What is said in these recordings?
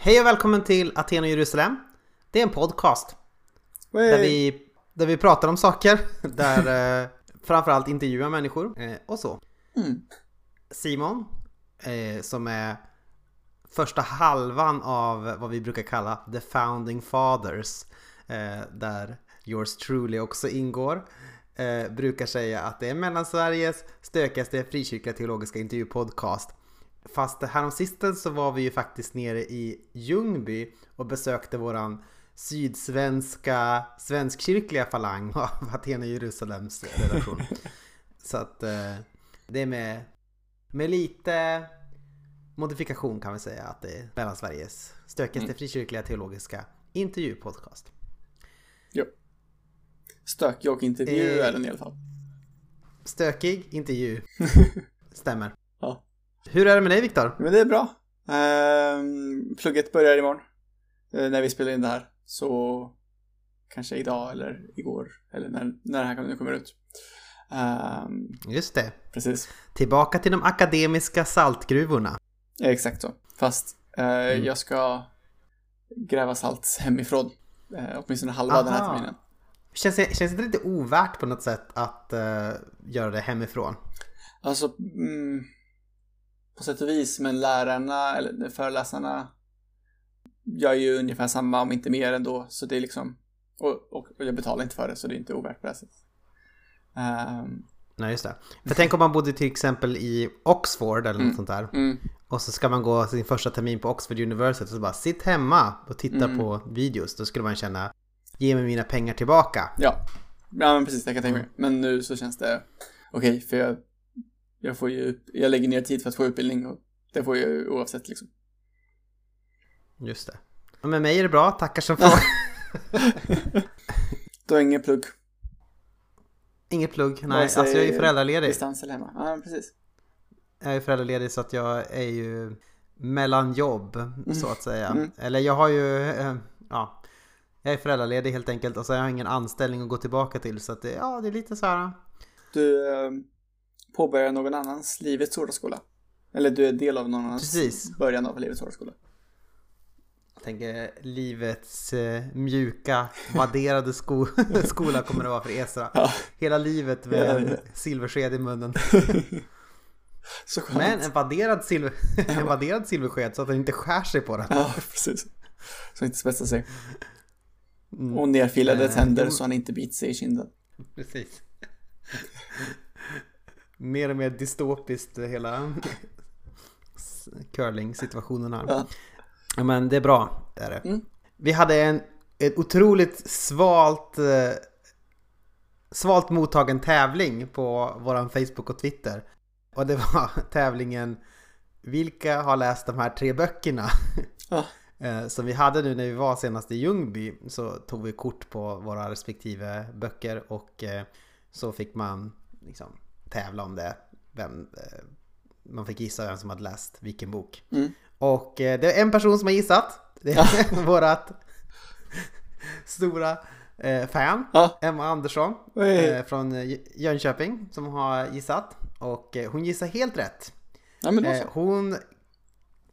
Hej och välkommen till Aten och Jerusalem. Det är en podcast där vi, där vi pratar om saker, där eh, framförallt intervjuar människor eh, och så. Mm. Simon, eh, som är första halvan av vad vi brukar kalla The Founding Fathers, där yours truly också ingår, brukar säga att det är Mellansveriges stökigaste frikyrkliga teologiska intervjupodcast. Fast häromsistens så var vi ju faktiskt nere i Ljungby och besökte våran sydsvenska svenskkyrkliga falang av Aten och Jerusalems redaktion. Så att eh, det är med, med lite modifikation kan vi säga att det är Mellansveriges stökigaste Mm. frikyrkliga teologiska intervjupodcast. Jo. Stökig och intervju Eh. är den i alla fall. Stökig intervju. Stämmer. Hur är det med dig Viktor? Men det är bra. Ehm, plugget börjar imorgon. eh, när vi spelar in det här. Så kanske idag eller igår. Eller när, när det här nu kommer ut. Ehm, Just det. precis. Tillbaka till de akademiska saltgruvorna. Exakt så. Fast eh, Mm. jag ska gräva salt hemifrån. Eh, åtminstone halva den här Aha. terminen. Känns, känns det lite ovärt på något sätt att eh, göra det hemifrån? Alltså, mm, på sätt och vis, men lärarna, eller föreläsarna, gör ju ungefär samma, om inte mer ändå, så det är liksom, och, och, och jag betalar inte för det, så det är inte ovärt på det sättet. Ehm, Nej, just det. För tänk om man bodde till exempel i Oxford eller något Mm. sånt där. mm, Och så ska man gå sin första termin på Oxford University och så bara sitt hemma och titta Mm. på videos. Då skulle man känna ge mig mina pengar tillbaka. ja. ja, men precis, det kan jag tänka mig. Men nu så känns det okej, för jag, jag får ju, jag lägger ner tid för att få utbildning och det får jag ju oavsett liksom. Just det. Och med mig är det bra, tackar som frågar. Du har ingen plugg, Inget plugg, nej. Alltså jag är ju föräldraledig. distans eller hemma. Ja, precis. Jag är föräldraledig så att jag är ju mellan jobb så att säga. Mm. Eller jag har ju, eh, ja. Jag är föräldraledig helt enkelt och så har jag ingen anställning att gå tillbaka till. Så att det, ja, det är lite så här. Du eh, påbörjar någon annans livets hårda skola. Eller du är del av någon annans Precis. början av livets hårda skola. Jag tänker livets eh, mjuka, vadderade sko skola kommer det vara för Esra. Ja. Hela livet med Ja, en silversked i munnen. Men en vadderad, silver en vadderad silversked så att den inte skär sig på den. Ja, precis. Så inte spetsar sig. Mm. Och nerfilade Eh, tänder så han inte biter sig i kinden. Precis. Mer och mer dystopiskt hela curling-situationen här. Ja. Men det är bra, det är det. Mm. Vi hade en, en otroligt svalt, eh, svalt mottagen tävling på våran Facebook och Twitter. Och det var tävlingen Vilka har läst de här tre böckerna? Ja. Eh, Som vi hade nu när vi var senast i Ljungby så tog vi kort på våra respektive böcker och eh, så fick man liksom tävla om det. Vem, eh, man fick gissa vem som hade läst vilken bok. Mm. Och eh, det är en person som har gissat. Det är vårat stora eh, fan, Ja. Emma Andersson från Jönköping som har gissat. Och hon gissar helt rätt. ja, hon,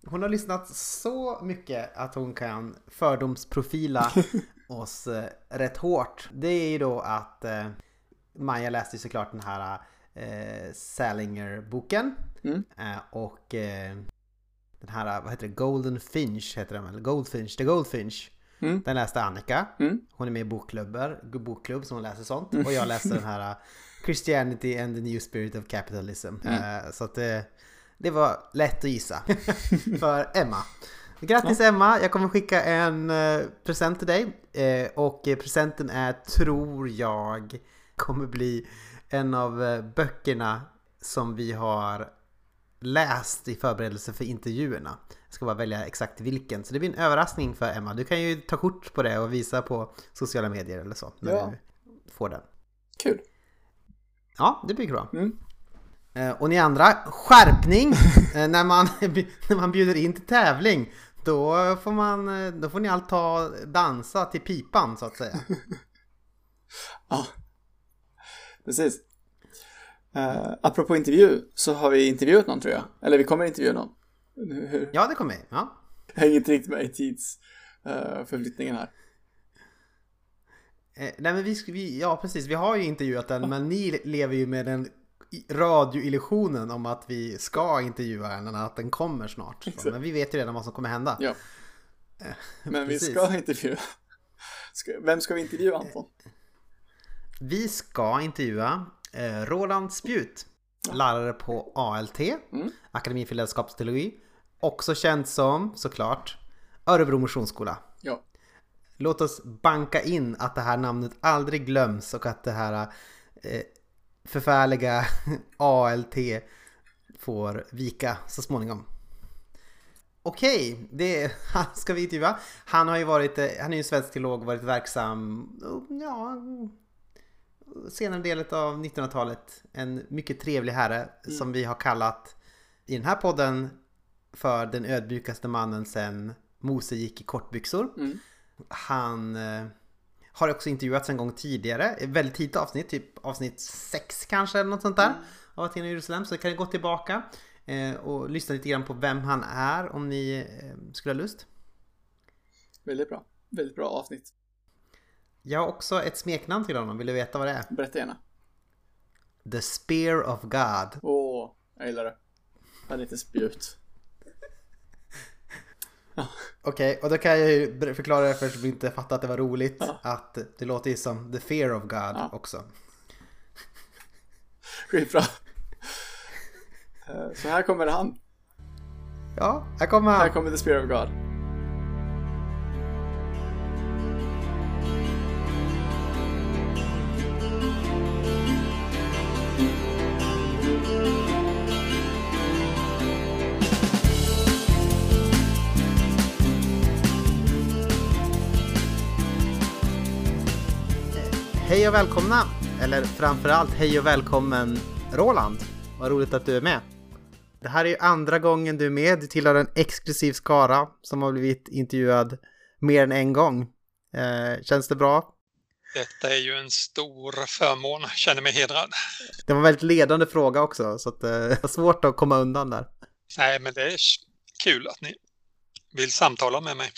hon har lyssnat så mycket att hon kan fördomsprofila oss rätt hårt. Det är ju då att Maja läste ju såklart den här eh, Salinger-boken. Mm. Eh, och eh, den här, vad heter det, Golden Finch heter den väl? Goldfinch, The Goldfinch. Mm. Den läste Annika. Mm. Hon är med i bokklubbar, bokklubb som hon läser sånt. Och jag läste den här uh, Christianity and the New Spirit of Capitalism. Mm. Eh, så att det, det var lätt att gissa. För Emma. Grattis Emma, jag kommer skicka en eh, present till dig. Eh, och eh, presenten är, tror jag, kommer bli en av eh, böckerna som vi har läst i förberedelse för intervjuerna. Jag ska bara välja exakt vilken. Så det blir en överraskning för Emma. Du kan ju ta kort på det och visa på sociala medier eller så. När Ja. du får den. Kul. Ja, det blir bra. Mm. Eh, Och ni andra, skärpning! Eh, när, man, när man bjuder in till tävling, då får, man, då får ni allt ta dansa till pipan så att säga. Ja. Precis. Uh, apropå intervju så har vi intervjuat någon tror jag. Eller vi kommer intervjua någon. Ja, det kommer jag. Ja. Jag hänger inte riktigt med i tidsförflyttningen uh, här. Eh, nej men vi, vi, ja precis, vi har ju intervjuat den men ni lever ju med den radioillusionen om att vi ska intervjua den, att den kommer snart. Så, men vi vet ju redan vad som kommer hända. Ja. Eh, men vi ska intervjua. Vem ska vi intervjua Anton? Vi ska intervjua eh, Roland Spjut, lärare på ALT, mm. Akademin för ledarskapsteologi. Också känd som, såklart, Örebro Missionsskola. Ja. Låt oss banka in att det här namnet aldrig glöms och att det här eh, förfärliga ALT får vika så småningom. Okej, det han ska vi intervjua. Han har ju varit, eh, han är ju svensk teolog varit verksam, ja, senare delen av 1900-talet. En mycket trevlig herre mm. som vi har kallat i den här podden för den ödmjukaste mannen sen Mose gick i kortbyxor. Mm. Han eh, har också intervjuats en gång tidigare, väldigt tidigt avsnitt, typ avsnitt 6 kanske eller något sånt där. Mm. Av Aten och Jerusalem, så kan ni gå tillbaka eh, och lyssna lite grann på vem han är om ni eh, skulle ha lust. Väldigt bra, väldigt bra avsnitt. Jag har också ett smeknamn till honom, vill du veta vad det är? Berätta gärna. The Spear of God. Åh, oh, jag gillar det. Han är lite spjut. Okej, okay, och då kan jag ju förklara det för som inte fattat att det var roligt. Ja. Att det låter ju som The Fear of God ja. också. Skitbra. Eh, så här kommer han. Ja, här kommer han. Här kommer The Spear of God. Hej och välkomna! Eller framförallt hej och välkommen Roland! Vad roligt att du är med! Det här är ju andra gången du är med. Du tillhör en exklusiv skara som har blivit intervjuad mer än en gång. Eh, känns det bra? Detta är ju en stor förmån. Känner mig hedrad. Det var en väldigt ledande fråga också, så att, eh, det var svårt att komma undan där. Nej, men det är kul att ni vill samtala med mig.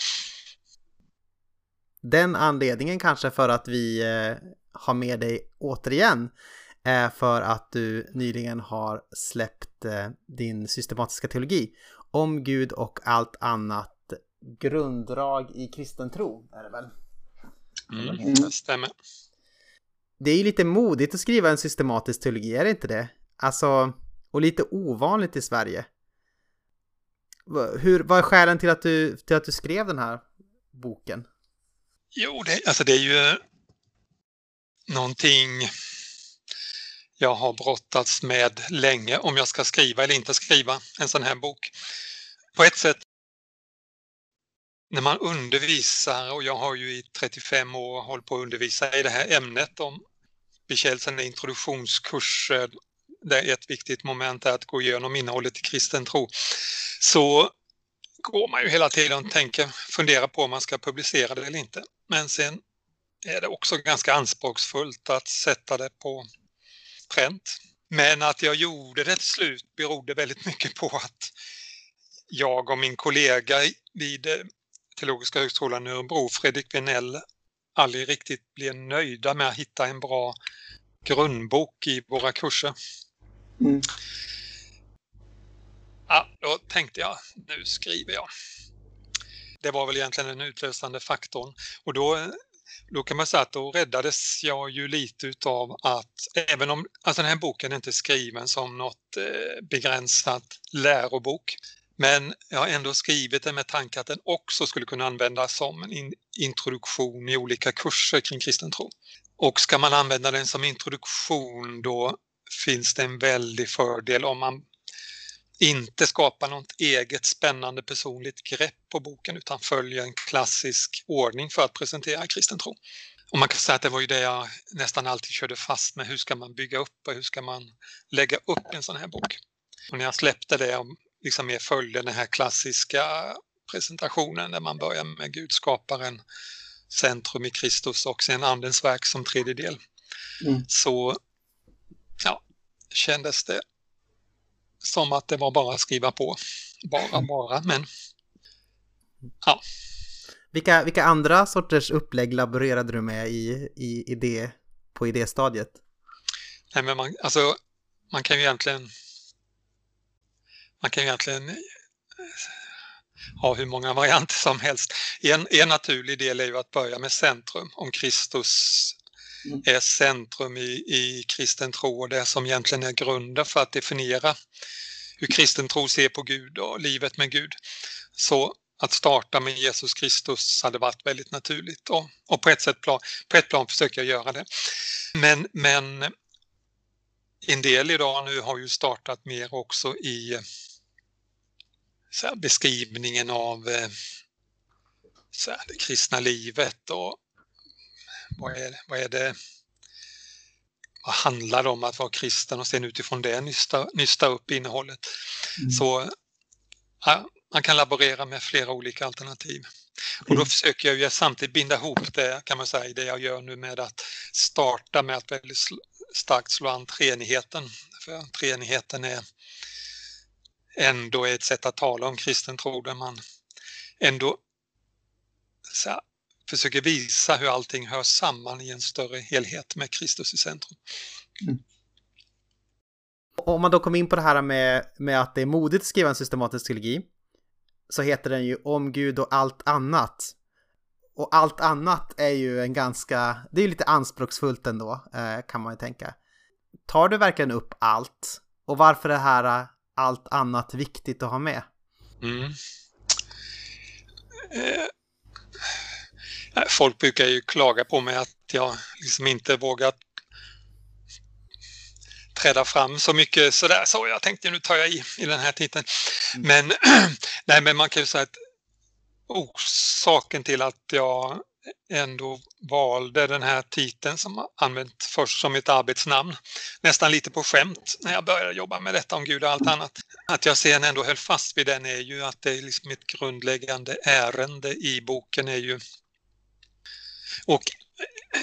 Den anledningen kanske för att vi eh, ha med dig återigen är för att du nyligen har släppt eh, din systematiska teologi om Gud och allt annat grunddrag i kristen tro är det väl? Mm, det stämmer. Det är ju lite modigt att skriva en systematisk teologi, är det inte det? Alltså, och lite ovanligt i Sverige. Hur, vad är skälen till att, du, till att du skrev den här boken? Jo, det, alltså det är ju någonting jag har brottats med länge om jag ska skriva eller inte skriva en sån här bok. På ett sätt när man undervisar och jag har ju i 35 år hållit på att undervisa i det här ämnet om bekännelsen introduktionskurser där ett viktigt moment är att gå igenom innehållet i kristen tro. Så går man ju hela tiden och tänker, funderar på om man ska publicera det eller inte. Men sen är det också ganska anspråksfullt att sätta det på pränt. Men att jag gjorde det till slut berodde väldigt mycket på att jag och min kollega vid eh, Teologiska högskolan i Örebro, Fredrik Vinell, aldrig riktigt blev nöjda med att hitta en bra grundbok i våra kurser. Mm. Ja, då tänkte jag, nu skriver jag. Det var väl egentligen den utlösande faktorn och då då kan man säga att då räddades jag ju lite utav att även om alltså den här boken är inte skriven som något eh, begränsat lärobok men jag har ändå skrivit den med tanke att den också skulle kunna användas som en introduktion i olika kurser kring kristen tro. Och ska man använda den som introduktion då finns det en väldig fördel om man inte skapar något eget spännande personligt grepp på boken utan följer en klassisk ordning för att presentera kristen tro. Och man kan säga att det var ju det jag nästan alltid körde fast med. Hur ska man bygga upp och hur ska man lägga upp en sån här bok? Och när jag släppte det och liksom mer följde den här klassiska presentationen där man börjar med Gud skaparen, centrum i Kristus och sen Andens verk som tredje del. Mm. Så ja, kändes det som att det var bara att skriva på. Bara, bara, men Ja. Vilka, vilka andra sorters upplägg laborerade du med i, i idé, på idéstadiet? Nej, men man, alltså, man kan ju egentligen man kan ju egentligen ha hur många varianter som helst. En, en naturlig del är ju att börja med centrum, om Kristus mm. Mm. är centrum i, i kristen tro och det som egentligen är grunden för att definiera hur kristen tro ser på Gud och livet med Gud. Så att starta med Jesus Kristus hade varit väldigt naturligt och, och på, ett sätt plan, på ett plan försöker jag göra det. Men, men en del idag nu har ju startat mer också i här, beskrivningen av eh, här, det kristna livet och vad är, vad är det vad handlar det om att vara kristen och sen utifrån det nysta, nysta upp innehållet. Mm. Så ja, man kan laborera med flera olika alternativ. Och då mm. försöker jag ju samtidigt binda ihop det kan man säga, det jag gör nu med att starta med att väldigt starkt slå an treenigheten. För treenigheten är ändå ett sätt att tala om kristen tro där man ändå försöker visa hur allting hör samman i en större helhet med Kristus i centrum. Mm. Om man då kommer in på det här med, med att det är modigt att skriva en systematisk teologi så heter den ju Om Gud och allt annat. Och allt annat är ju en ganska, det är ju lite anspråksfullt ändå eh, kan man ju tänka. Tar du verkligen upp allt? Och varför är det här allt annat viktigt att ha med? Mm. Eh, folk brukar ju klaga på mig att jag liksom inte vågat träda fram så mycket sådär. Så jag tänkte nu tar jag i, i den här titeln. Mm. Men, nej, men man kan ju säga att orsaken till att jag ändå valde den här titeln som använt först som ett arbetsnamn. Nästan lite på skämt när jag började jobba med detta om Gud och allt annat. Att jag sen ändå höll fast vid den är ju att det är liksom ett grundläggande ärende i boken är ju och, eh,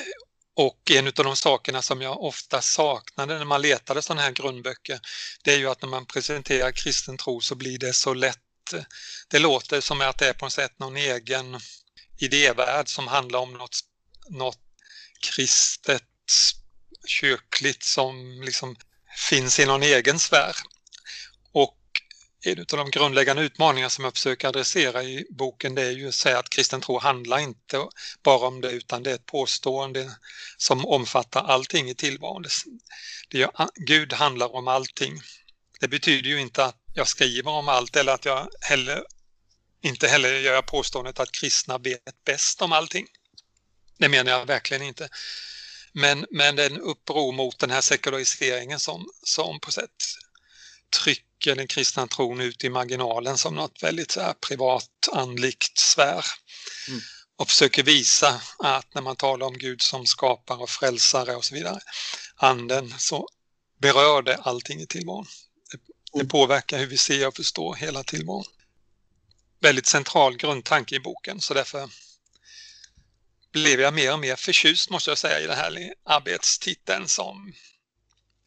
och en av de sakerna som jag ofta saknade när man letade sådana här grundböcker det är ju att när man presenterar kristen tro så blir det så lätt det låter som att det är på något sätt någon egen idévärld som handlar om något, något kristet kyrkligt som liksom finns i någon egen sfär. En av de grundläggande utmaningar som jag försöker adressera i boken det är ju att säga att kristen tro handlar inte bara om det utan det är ett påstående som omfattar allting i tillvaron. Det är, Gud handlar om allting. Det betyder ju inte att jag skriver om allt eller att jag heller inte heller gör jag påståendet att kristna vet bäst om allting. Det menar jag verkligen inte. Men, men en uppror mot den här sekulariseringen som, som på sätt trycker den kristna tron ut i marginalen som något väldigt så här, privat, andligt svär. Mm. Och försöker visa att när man talar om Gud som skapare och frälsare och så vidare, anden, så berör det allting i tillvaron. Det, det mm. påverkar hur vi ser och förstår hela tillvaron väldigt central grundtanke i boken så därför blev jag mer och mer förtjust måste jag säga i den här arbetstiteln som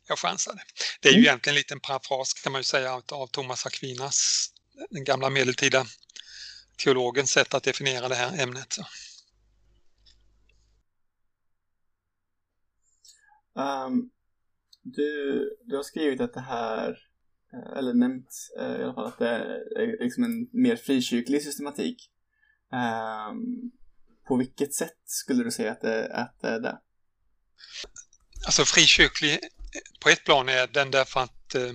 jag chansade. Det är ju mm. egentligen en liten parafras kan man ju säga av Thomas Aquinas, den gamla medeltida teologens sätt att definiera det här ämnet. Um, du, du har skrivit att det här Eh, eller nämnt eh, i alla fall att det är liksom en mer frikyrklig systematik. Ehm, på vilket sätt skulle du säga att det, att det är det? Alltså frikyrklig på ett plan är den därför att eh,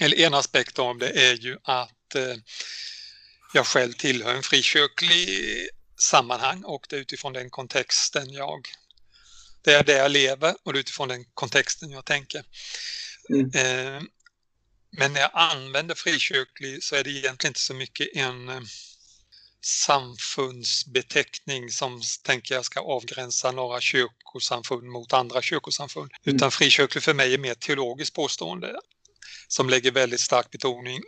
eller en aspekt av det är ju att jag själv tillhör en frikyrklig sammanhang och det är utifrån den kontexten jag det är där jag lever och det är utifrån den kontexten jag tänker. Mm. Men när jag använder frikyrklig så är det egentligen inte så mycket en eh, samfundsbeteckning som tänker jag ska avgränsa några kyrkosamfund mot andra kyrkosamfund. Mm. Utan frikyrklig för mig är mer teologiskt påstående som lägger väldigt stark betoning,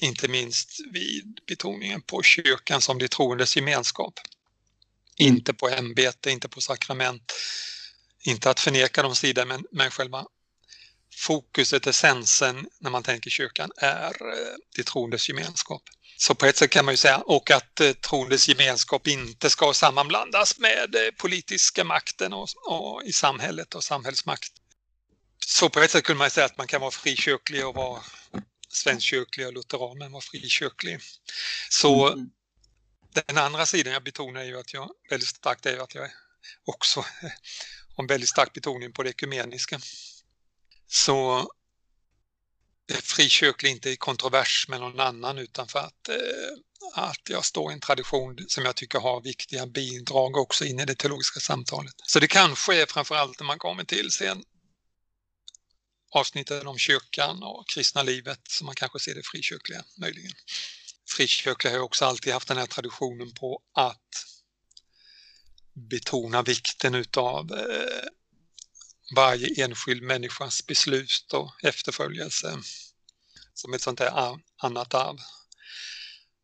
inte minst vid betoningen på kyrkan som de troendes gemenskap. Mm. Inte på ämbete, inte på sakrament, inte att förneka de sidor men, men själva fokuset, essensen när man tänker kyrkan är eh, de troendes gemenskap. Så på ett sätt kan man ju säga, och att eh, troendes gemenskap inte ska sammanblandas med eh, politiska makten och, och, i samhället och samhällsmakt. Så på ett sätt kunde man säga att man kan vara frikyrklig och vara svenskkyrklig och lutheran men vara frikyrklig. Så mm. den andra sidan jag betonar är ju att jag väldigt starkt är att jag också har en väldigt stark betoning på det ekumeniska. Så frikyrklig inte i kontrovers med någon annan utan för att, eh, att jag står i en tradition som jag tycker har viktiga bidrag också in i det teologiska samtalet. Så det kanske är framförallt när man kommer till sen avsnitten om kyrkan och kristna livet som man kanske ser det frikyrkliga möjligen. Frikyrkliga har också alltid haft den här traditionen på att betona vikten utav eh, varje enskild människas beslut och efterföljelse som ett sånt här annat arv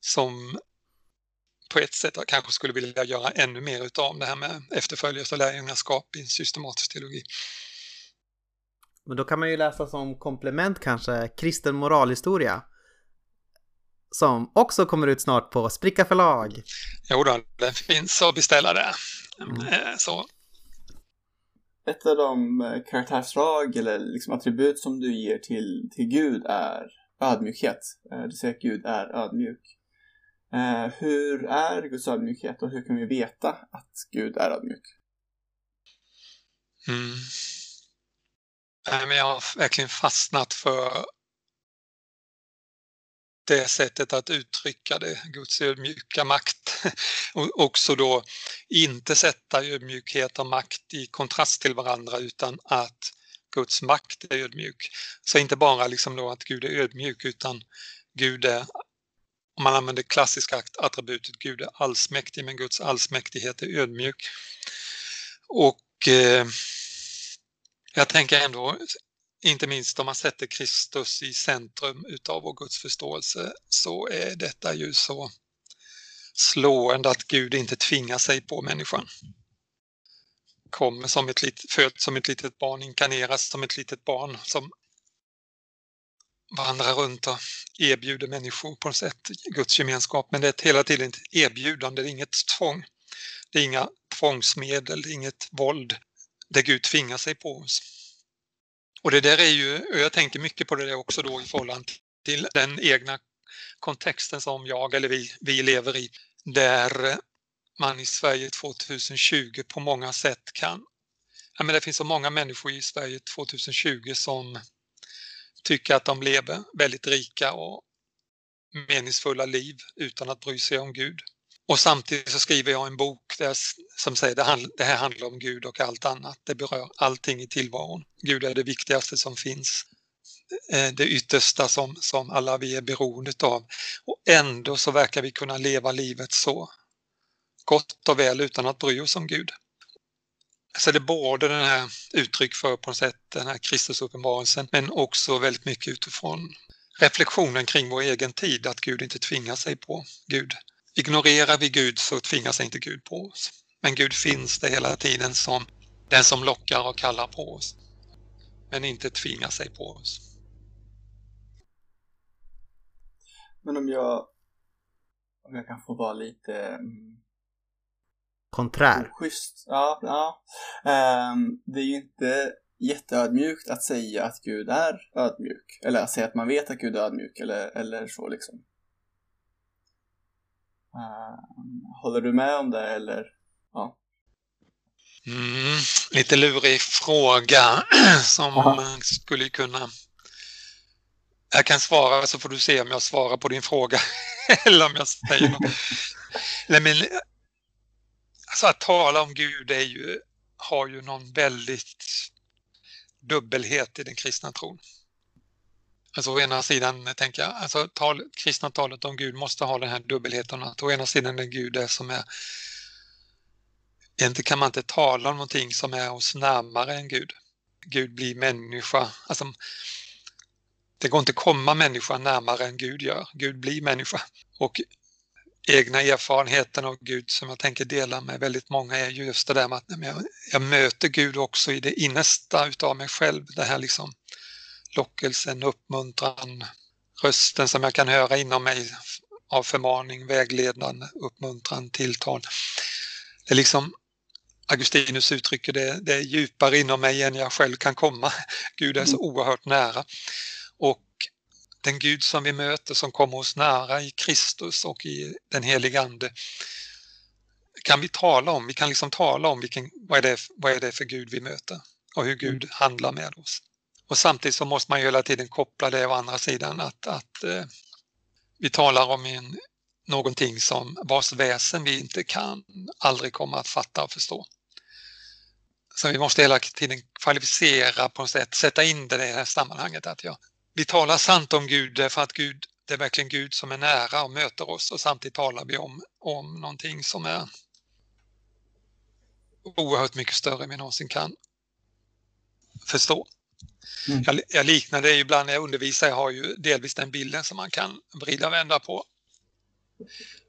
som på ett sätt kanske skulle vilja göra ännu mer utav det här med efterföljelse och lärjungaskap i en systematisk teologi. Men då kan man ju läsa som komplement kanske kristen moralhistoria. Som också kommer ut snart på Spricka förlag. Jo då, den finns att beställa där. Mm. Eh, så ett av de eh, karaktärsdrag eller liksom attribut som du ger till, till Gud är ödmjukhet. Eh, du säger att Gud är ödmjuk. Eh, hur är Guds ödmjukhet och hur kan vi veta att Gud är ödmjuk? Mm. Jag har verkligen fastnat för det sättet att uttrycka det, Guds ödmjuka makt. Och också då inte sätta ödmjukhet och makt i kontrast till varandra utan att Guds makt är ödmjuk. Så inte bara liksom då att Gud är ödmjuk utan Gud är, om man använder klassiska attributet, Gud är allsmäktig men Guds allsmäktighet är ödmjuk. Och eh, jag tänker ändå inte minst om man sätter Kristus i centrum utav vår gudsförståelse så är detta ju så slående att Gud inte tvingar sig på människan. Kommer som ett litet, föds som ett litet barn, inkarneras som ett litet barn som vandrar runt och erbjuder människor på något sätt Guds gemenskap. Men det är ett hela tiden ett erbjudande, det är inget tvång. Det är inga tvångsmedel, det är inget våld där Gud tvingar sig på oss. Och det där är ju, jag tänker mycket på det där också då i förhållande till den egna kontexten som jag eller vi, vi lever i, där man i Sverige 2020 på många sätt kan, ja men det finns så många människor i Sverige 2020 som tycker att de lever väldigt rika och meningsfulla liv utan att bry sig om Gud. Och samtidigt så skriver jag en bok där, som säger att det här handlar om Gud och allt annat. Det berör allting i tillvaron. Gud är det viktigaste som finns. Eh, det yttersta som, som alla vi är beroende av. Och ändå så verkar vi kunna leva livet så gott och väl utan att bry oss om Gud. Så det är både den här uttryck för på något sätt den här Kristusuppenbarelsen men också väldigt mycket utifrån reflektionen kring vår egen tid, att Gud inte tvingar sig på Gud. Ignorerar vi Gud så tvingar sig inte Gud på oss. Men Gud finns det hela tiden som den som lockar och kallar på oss. Men inte tvingar sig på oss. Men om jag om jag kan få vara lite mm, konträr. Schysst. Ja, ja. Um, det är ju inte jätteödmjukt att säga att Gud är ödmjuk. Eller att säga att man vet att Gud är ödmjuk eller, eller så liksom. Uh, håller du med om det eller? Ja. Mm, lite lurig fråga som man skulle kunna... Jag kan svara så får du se om jag svarar på din fråga eller om jag säger något. Nej, men, alltså att tala om Gud är ju, har ju någon väldigt dubbelhet i den kristna tron. Alltså å ena sidan tänker jag, alltså tal, kristna talet om Gud måste ha den här dubbelheten att å ena sidan är Gud det som är Egentligen kan man inte tala om någonting som är oss närmare än Gud. Gud blir människa. Alltså, det går inte att komma människan närmare än Gud gör. Gud blir människa. Och egna erfarenheten av Gud som jag tänker dela med väldigt många är just det där med att jag, jag möter Gud också i det innersta utav mig själv. Det här liksom lockelsen, uppmuntran, rösten som jag kan höra inom mig av förmaning, vägledande, uppmuntran, tilltal. Det är liksom Augustinus uttrycker det, det är djupare inom mig än jag själv kan komma. Gud är så mm. oerhört nära. Och den Gud som vi möter som kommer oss nära i Kristus och i den heliga Ande kan vi tala om. Vi kan liksom tala om vilken, vad, är det, vad är det för Gud vi möter och hur Gud mm. handlar med oss. Och samtidigt så måste man ju hela tiden koppla det å andra sidan att, att eh, vi talar om en, någonting som vars väsen vi inte kan aldrig kommer att fatta och förstå. Så vi måste hela tiden kvalificera på något sätt, sätta in det i det här sammanhanget att ja, vi talar sant om Gud för att Gud, det är verkligen Gud som är nära och möter oss och samtidigt talar vi om, om någonting som är oerhört mycket större än vi någonsin kan förstå. Mm. Jag, jag liknar det ibland när jag undervisar, jag har ju delvis den bilden som man kan vrida och vända på.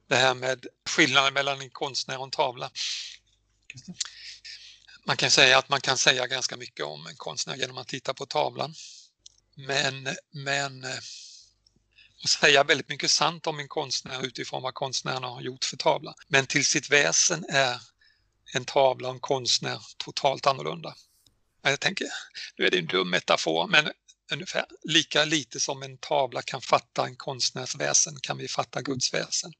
Det här med skillnaden mellan en konstnär och en tavla. Man kan säga att man kan säga ganska mycket om en konstnär genom att titta på tavlan. Men, men eh, säga väldigt mycket sant om en konstnär utifrån vad konstnären har gjort för tavla. Men till sitt väsen är en tavla och en konstnär totalt annorlunda. Jag tänker, nu är det en dum metafor, men ungefär lika lite som en tavla kan fatta en konstnärs väsen kan vi fatta Guds väsen.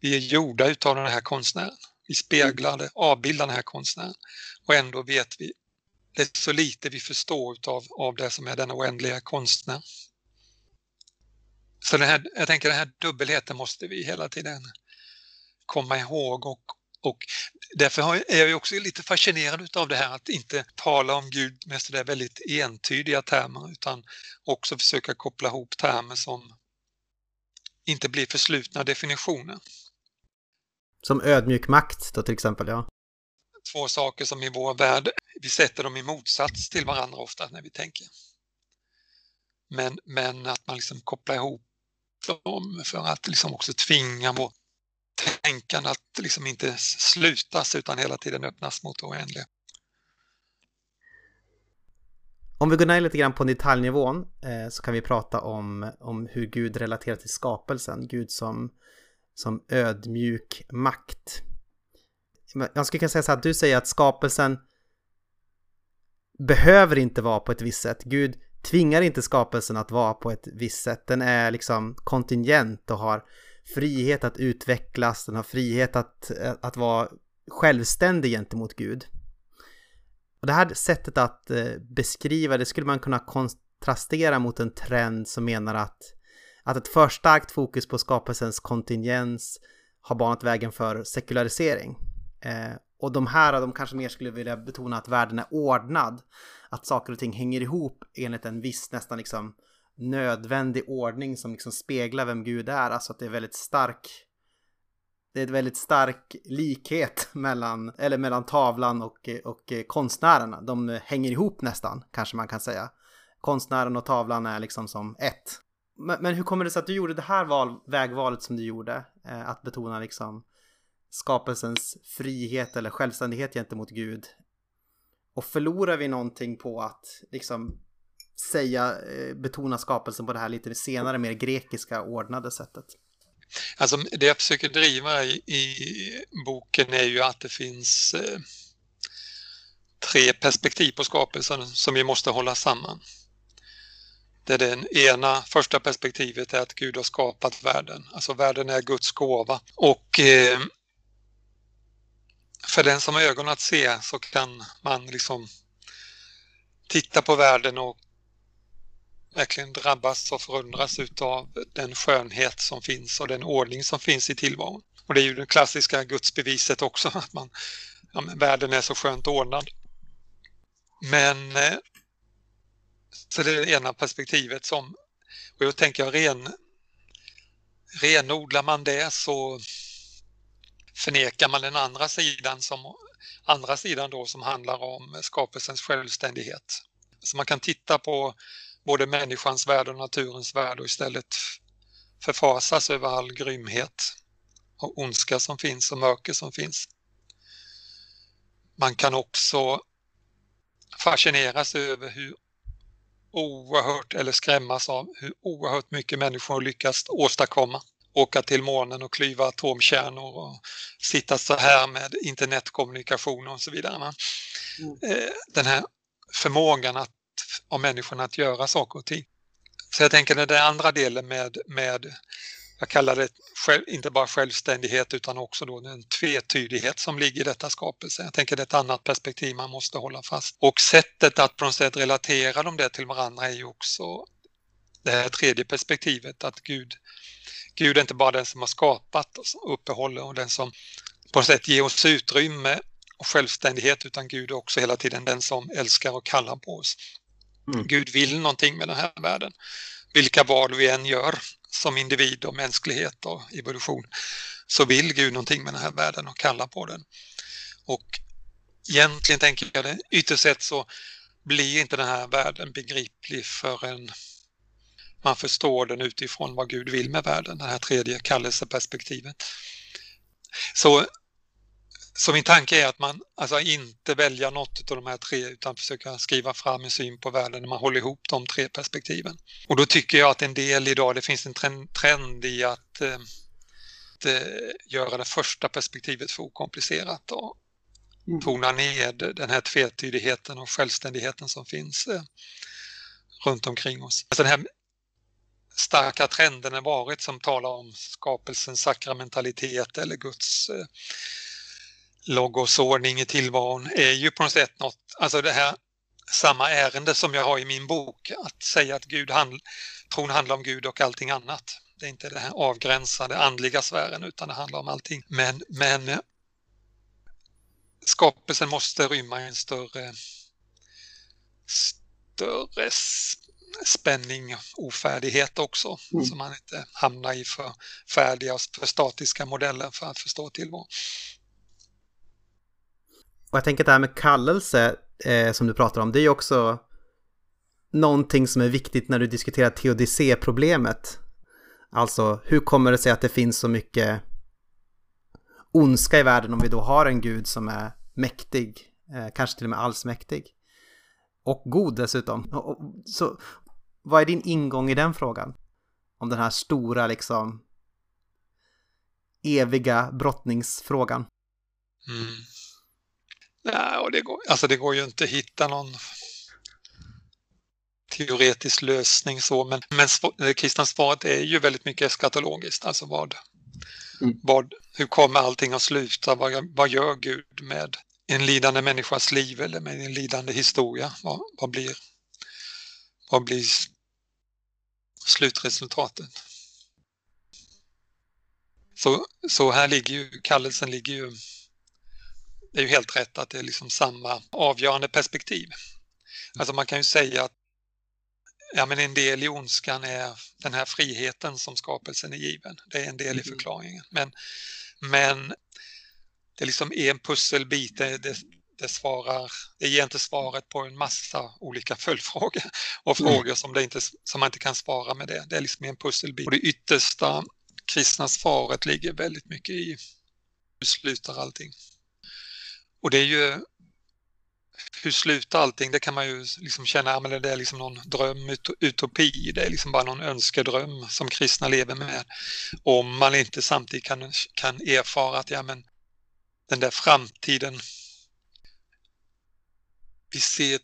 Vi är gjorda utav den här konstnären. Vi speglar det, avbildar den här konstnären och ändå vet vi det är så lite vi förstår utav, av det som är den oändliga konstnären. Så den här, jag tänker den här dubbelheten måste vi hela tiden komma ihåg och, och därför är jag också lite fascinerad av det här att inte tala om Gud med sådär väldigt entydiga termer utan också försöka koppla ihop termer som inte blir förslutna definitioner. Som ödmjuk makt då till exempel, ja. Två saker som i vår värld, vi sätter dem i motsats till varandra ofta när vi tänker. Men, men att man liksom kopplar ihop dem för att liksom också tvinga vårt tänkande att liksom inte slutas utan hela tiden öppnas mot det oändliga. Om vi går ner lite grann på detaljnivån eh, så kan vi prata om, om hur Gud relaterar till skapelsen. Gud som, som ödmjuk makt. Jag skulle kunna säga så här, att du säger att skapelsen behöver inte vara på ett visst sätt. Gud tvingar inte skapelsen att vara på ett visst sätt. Den är liksom kontingent och har frihet att utvecklas, den har frihet att, eh, att vara självständig gentemot Gud. Och det här sättet att eh, beskriva det skulle man kunna kontrastera mot en trend som menar att, att ett för starkt fokus på skapelsens kontingens har banat vägen för sekularisering. Eh, och de här, de kanske mer skulle vilja betona att världen är ordnad. Att saker och ting hänger ihop enligt en viss nästan liksom nödvändig ordning som liksom speglar vem Gud är. Alltså att det är väldigt stark det är ett väldigt stark likhet mellan, eller mellan tavlan och, och konstnärerna. De hänger ihop nästan, kanske man kan säga. Konstnären och tavlan är liksom som ett. Men, men hur kommer det sig att du gjorde det här val, vägvalet som du gjorde? Eh, att betona liksom skapelsens frihet eller självständighet gentemot Gud. Och förlorar vi någonting på att liksom säga, eh, betona skapelsen på det här lite senare, mer grekiska ordnade sättet? Alltså det jag försöker driva i, i boken är ju att det finns eh, tre perspektiv på skapelsen som vi måste hålla samman. Det är den ena, första perspektivet är att Gud har skapat världen. Alltså världen är Guds gåva. Och eh, för den som har ögon att se så kan man liksom titta på världen och verkligen drabbas och förundras utav den skönhet som finns och den ordning som finns i tillvaron. Och det är ju det klassiska gudsbeviset också, att man, ja, men världen är så skönt ordnad. Men eh, så det är det ena perspektivet som, och jag tänker jag ren, renodlar man det så förnekar man den andra sidan som andra sidan då som handlar om skapelsens självständighet. Så man kan titta på både människans värld och naturens värld och istället förfasas över all grymhet och ondska som finns och mörker som finns. Man kan också fascineras över hur oerhört, eller skrämmas av hur oerhört mycket människor lyckats åstadkomma åka till månen och klyva atomkärnor och sitta så här med internetkommunikation och så vidare. Mm. Eh, den här förmågan att, av människorna att göra saker och ting. Så jag tänker den andra delen med, med jag kallar det själv, inte bara självständighet utan också då den tvetydighet som ligger i detta skapelse. Jag tänker det är ett annat perspektiv man måste hålla fast. Och sättet att på något sätt relatera de där till varandra är ju också det här tredje perspektivet att Gud, Gud är inte bara den som har skapat och uppehåller och den som på något sätt ger oss utrymme och självständighet utan Gud är också hela tiden den som älskar och kallar på oss. Mm. Gud vill någonting med den här världen. Vilka val vi än gör som individ och mänsklighet och evolution så vill Gud någonting med den här världen och kallar på den. Och egentligen tänker jag det, ytterst sett så blir inte den här världen begriplig förrän man förstår den utifrån vad Gud vill med världen, det här tredje kallelseperspektivet. Så så min tanke är att man alltså inte välja något av de här tre utan försöka skriva fram en syn på världen när man håller ihop de tre perspektiven. Och då tycker jag att en del idag, det finns en trend i att, eh, att eh, göra det första perspektivet för okomplicerat och mm. tona ner den här tvetydigheten och självständigheten som finns eh, runt omkring oss. Alltså den här starka trenden har varit som talar om skapelsens sakramentalitet eller Guds logosordning i tillvaron är ju på något sätt något, alltså det här samma ärende som jag har i min bok, att säga att Gud handl, tron handlar om Gud och allting annat. Det är inte den här avgränsade andliga sfären utan det handlar om allting. Men, men skapelsen måste rymma en större, större spänning, ofärdighet också, mm. så man inte hamnar i för färdiga och för statiska modeller för att förstå tillvaron. Och jag tänker att det här med kallelse eh, som du pratar om, det är ju också någonting som är viktigt när du diskuterar teodicé-problemet. Alltså, hur kommer det sig att det finns så mycket ondska i världen om vi då har en gud som är mäktig, eh, kanske till och med allsmäktig. Och god dessutom. Och, så vad är din ingång i den frågan? Om den här stora liksom eviga brottningsfrågan. Mm. Nej, och det, går, alltså det går ju inte att hitta någon teoretisk lösning så, men, men kristna svaret är ju väldigt mycket eskatologiskt, alltså vad, mm. vad, hur kommer allting att sluta, vad, vad gör Gud med en lidande människas liv eller med en lidande historia, vad, vad blir, vad blir slutresultatet? Så, så här ligger ju, kallelsen ligger ju det är ju helt rätt att det är liksom samma avgörande perspektiv. Alltså man kan ju säga att ja, men en del i ondskan är den här friheten som skapelsen är given. Det är en del i mm. förklaringen. Men, men det liksom är en pusselbit. Det, det, det, svarar, det ger inte svaret på en massa olika följdfrågor och frågor som, det inte, som man inte kan svara med det. Det är liksom en pusselbit. Och det yttersta kristna svaret ligger väldigt mycket i hur slutar allting? Och det är ju hur slutar allting? Det kan man ju liksom känna, men det är liksom någon dröm, utopi, det är liksom bara någon önskedröm som kristna lever med. Om man inte samtidigt kan, kan erfara att ja, men den där framtiden, vi ser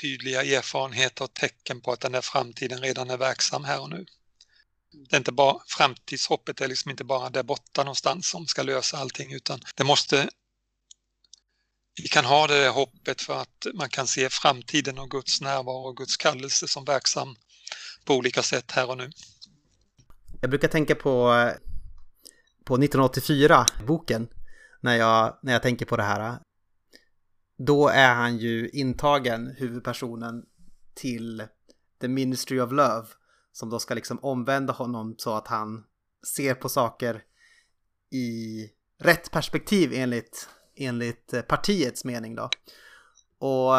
tydliga erfarenheter och tecken på att den där framtiden redan är verksam här och nu. Det är inte bara, framtidshoppet är liksom inte bara där borta någonstans som ska lösa allting utan det måste vi kan ha det hoppet för att man kan se framtiden och Guds närvaro och Guds kallelse som verksam på olika sätt här och nu. Jag brukar tänka på, på 1984, boken, när jag, när jag tänker på det här. Då är han ju intagen, huvudpersonen, till The Ministry of Love, som då ska liksom omvända honom så att han ser på saker i rätt perspektiv enligt enligt eh, partiets mening då. Och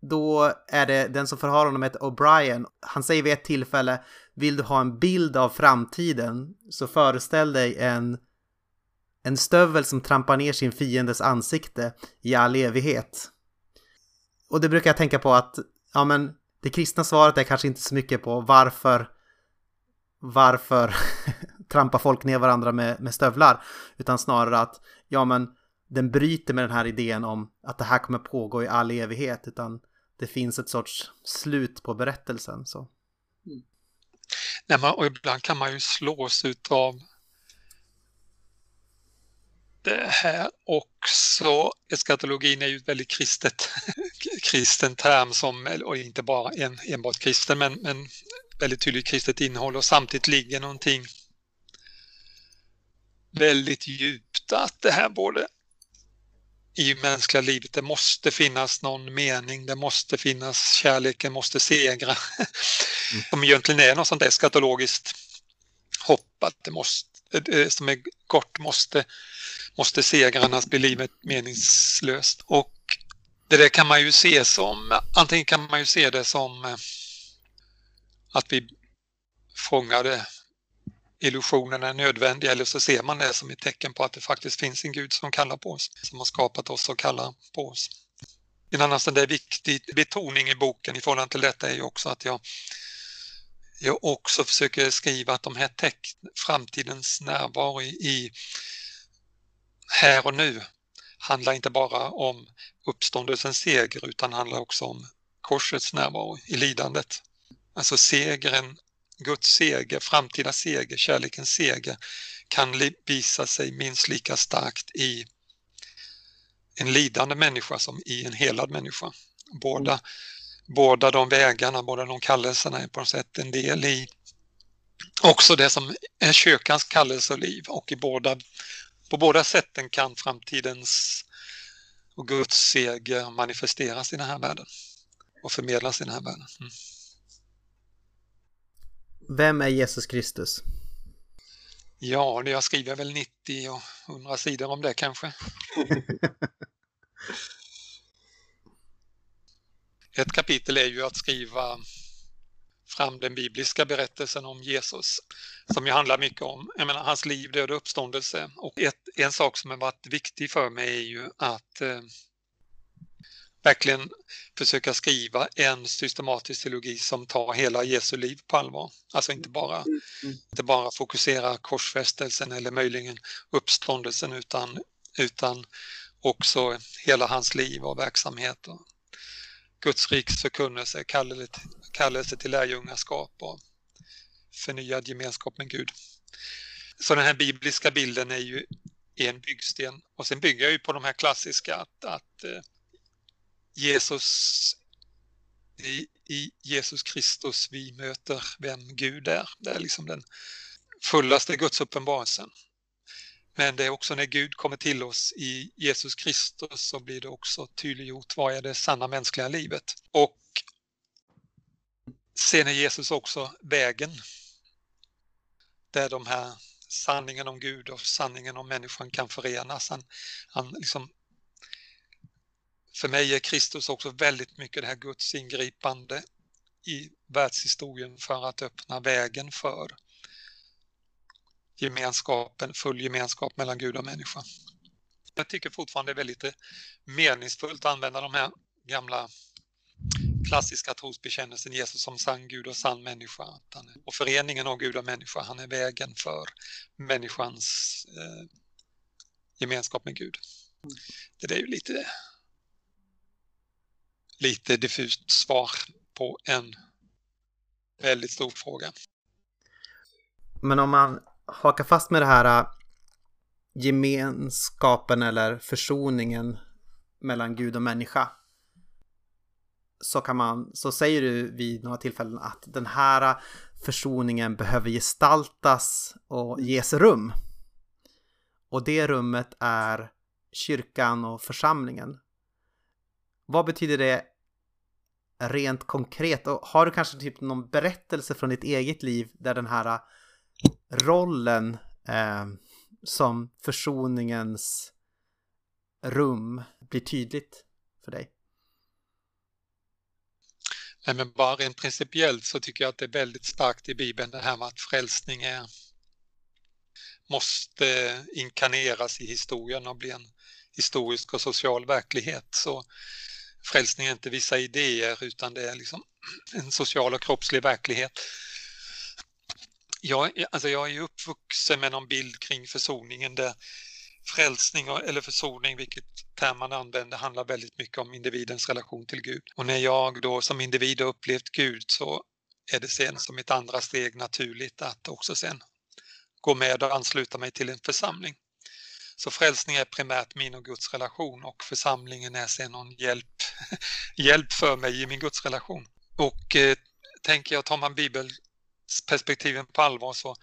då är det den som förhör honom heter O'Brien. Han säger vid ett tillfälle, vill du ha en bild av framtiden så föreställ dig en, en stövel som trampar ner sin fiendes ansikte i all evighet. Och det brukar jag tänka på att, ja men det kristna svaret är kanske inte så mycket på varför varför trampar folk ner varandra med, med stövlar. Utan snarare att, ja men, den bryter med den här idén om att det här kommer pågå i all evighet. Utan det finns ett sorts slut på berättelsen. Så. Mm. Nej, man, och ibland kan man ju slås utav det här också. Eskatologin är ju ett väldigt kristet, kristen term som, och inte bara en, enbart kristen, men, men väldigt tydligt kristet innehåll och samtidigt ligger någonting väldigt djupt att det här både i mänskliga livet, det måste finnas någon mening, det måste finnas kärleken måste segra. Mm. Som egentligen är något sånt eskatologiskt hopp att det måste, det som är gott måste, måste segra annars blir livet meningslöst. Och det där kan man ju se som, antingen kan man ju se det som eh, att vi fångade illusionen är nödvändig eller så ser man det som ett tecken på att det faktiskt finns en Gud som kallar på oss, som har skapat oss och kallar på oss. En annan sån där viktig betoning i boken i förhållande till detta är ju också att jag, jag också försöker skriva att de här tecknen, framtidens närvaro i, i här och nu handlar inte bara om uppståndelsens seger utan handlar också om korsets närvaro i lidandet. Alltså segern Guds seger, framtida seger, kärlekens seger kan visa sig minst lika starkt i en lidande människa som i en helad människa. Båda, mm. båda de vägarna, båda de kallelserna är på något sätt en del i också det som är kyrkans kallelse och liv och i båda, på båda sätten kan framtidens och Guds seger manifesteras i den här världen och förmedlas i den här världen. Mm. Vem är Jesus Kristus? Ja, jag skriver väl 90 och 100 sidor om det kanske. Ett kapitel är ju att skriva fram den bibliska berättelsen om Jesus som ju handlar mycket om jag menar, hans liv, död och uppståndelse. Och ett, en sak som har varit viktig för mig är ju att eh, verkligen försöka skriva en systematisk teologi som tar hela Jesu liv på allvar. Alltså inte bara, mm, mm. inte bara fokusera korsfästelsen eller möjligen uppståndelsen utan, utan också hela hans liv och verksamhet. Och Guds riks förkunnelse, kallelse, kallelse till lärjungaskap och förnyad gemenskap med Gud. Så den här bibliska bilden är ju en byggsten och sen bygger jag ju på de här klassiska att, att eh, Jesus i, i Jesus Kristus vi möter vem Gud är. Det är liksom den fullaste Guds uppenbarelsen. Men det är också när Gud kommer till oss i Jesus Kristus så blir det också tydliggjort vad är det sanna mänskliga livet. Och sen är Jesus också vägen där de här sanningen om Gud och sanningen om människan kan förenas. Han, han liksom för mig är Kristus också väldigt mycket det här Guds ingripande i världshistorien för att öppna vägen för gemenskapen, full gemenskap mellan Gud och människa. Jag tycker fortfarande det är väldigt meningsfullt att använda de här gamla klassiska trosbekännelsen Jesus som sann Gud och sann människa. och föreningen av Gud och människa, han är vägen för människans eh, gemenskap med Gud. Det är ju lite lite diffust svar på en väldigt stor fråga. Men om man hakar fast med det här äh, gemenskapen eller försoningen mellan Gud och människa så kan man, så säger du vid några tillfällen att den här äh, försoningen behöver gestaltas och ges rum. Och det rummet är kyrkan och församlingen. Vad betyder det rent konkret? Och har du kanske typ någon berättelse från ditt eget liv där den här äh, rollen eh, som försoningens rum blir tydligt för dig? Nej, men bara rent principiellt så tycker jag att det är väldigt starkt i Bibeln det här med att frälsning är, måste inkarneras i historien och bli en historisk och social verklighet. Så frälsning är inte vissa idéer utan det är liksom en social och kroppslig verklighet jag, alltså jag är uppvuxen med någon bild kring försoningen där frälsning eller försoning, vilket term man använder, handlar väldigt mycket om individens relation till Gud. Och när jag då som individ har upplevt Gud så är det sen som ett andra steg naturligt att också sen gå med och ansluta mig till en församling. Så frälsning är primärt min och Guds relation och församlingen är sen någon hjälp, hjälp för mig i min Guds relation. Och eh, tänker jag, tar man bibelperspektiven på allvar så,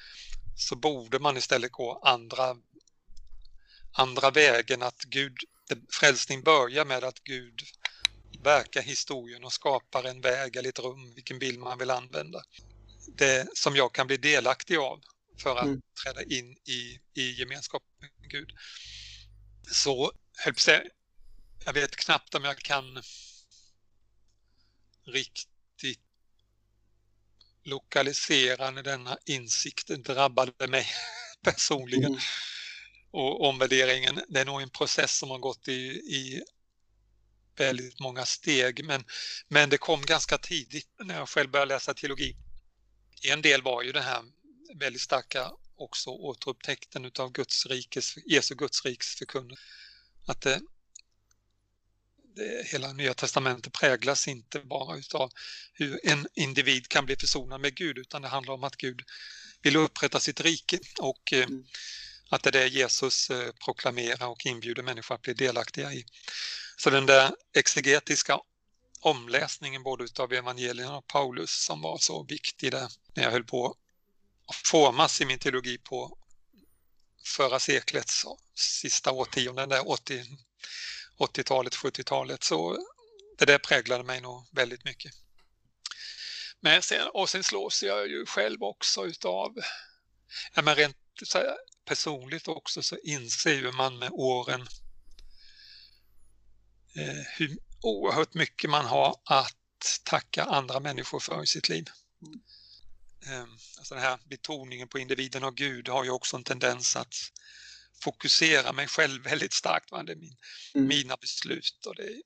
så borde man istället gå andra, andra vägen att Gud, frälsning börjar med att Gud verkar historien och skapar en väg eller ett rum, vilken bild man vill använda. Det som jag kan bli delaktig av för att mm. träda in i, i gemenskap med Gud. Så jag vet knappt om jag kan riktigt lokalisera när denna insikt drabbade mig personligen. Mm. Och omvärderingen, det är nog en process som har gått i, i väldigt många steg men, men det kom ganska tidigt när jag själv började läsa teologi. En del var ju det här väldigt starka också återupptäckten utav Guds rikes, Jesu Guds riks förkunnelse. Att det, det, hela Nya Testamentet präglas inte bara utav hur en individ kan bli försonad med Gud utan det handlar om att Gud vill upprätta sitt rike och eh, mm. att det är det Jesus eh, proklamerar och inbjuder människor att bli delaktiga i. Så den där exegetiska omläsningen både utav evangelierna och Paulus som var så viktig där när jag höll på formas i min teologi på förra seklets sista årtionden, där 80, 80-talet, 70-talet, så det där präglade mig nog väldigt mycket. Men sen, och sen slås jag ju själv också utav, ja men rent här, personligt också så inser ju man med åren eh, hur oerhört mycket man har att tacka andra människor för i sitt liv. Mm. Mm. Eh, alltså den här betoningen på individen och Gud har ju också en tendens att fokusera mig själv väldigt starkt. Va? Det är min, mm. mina beslut och det är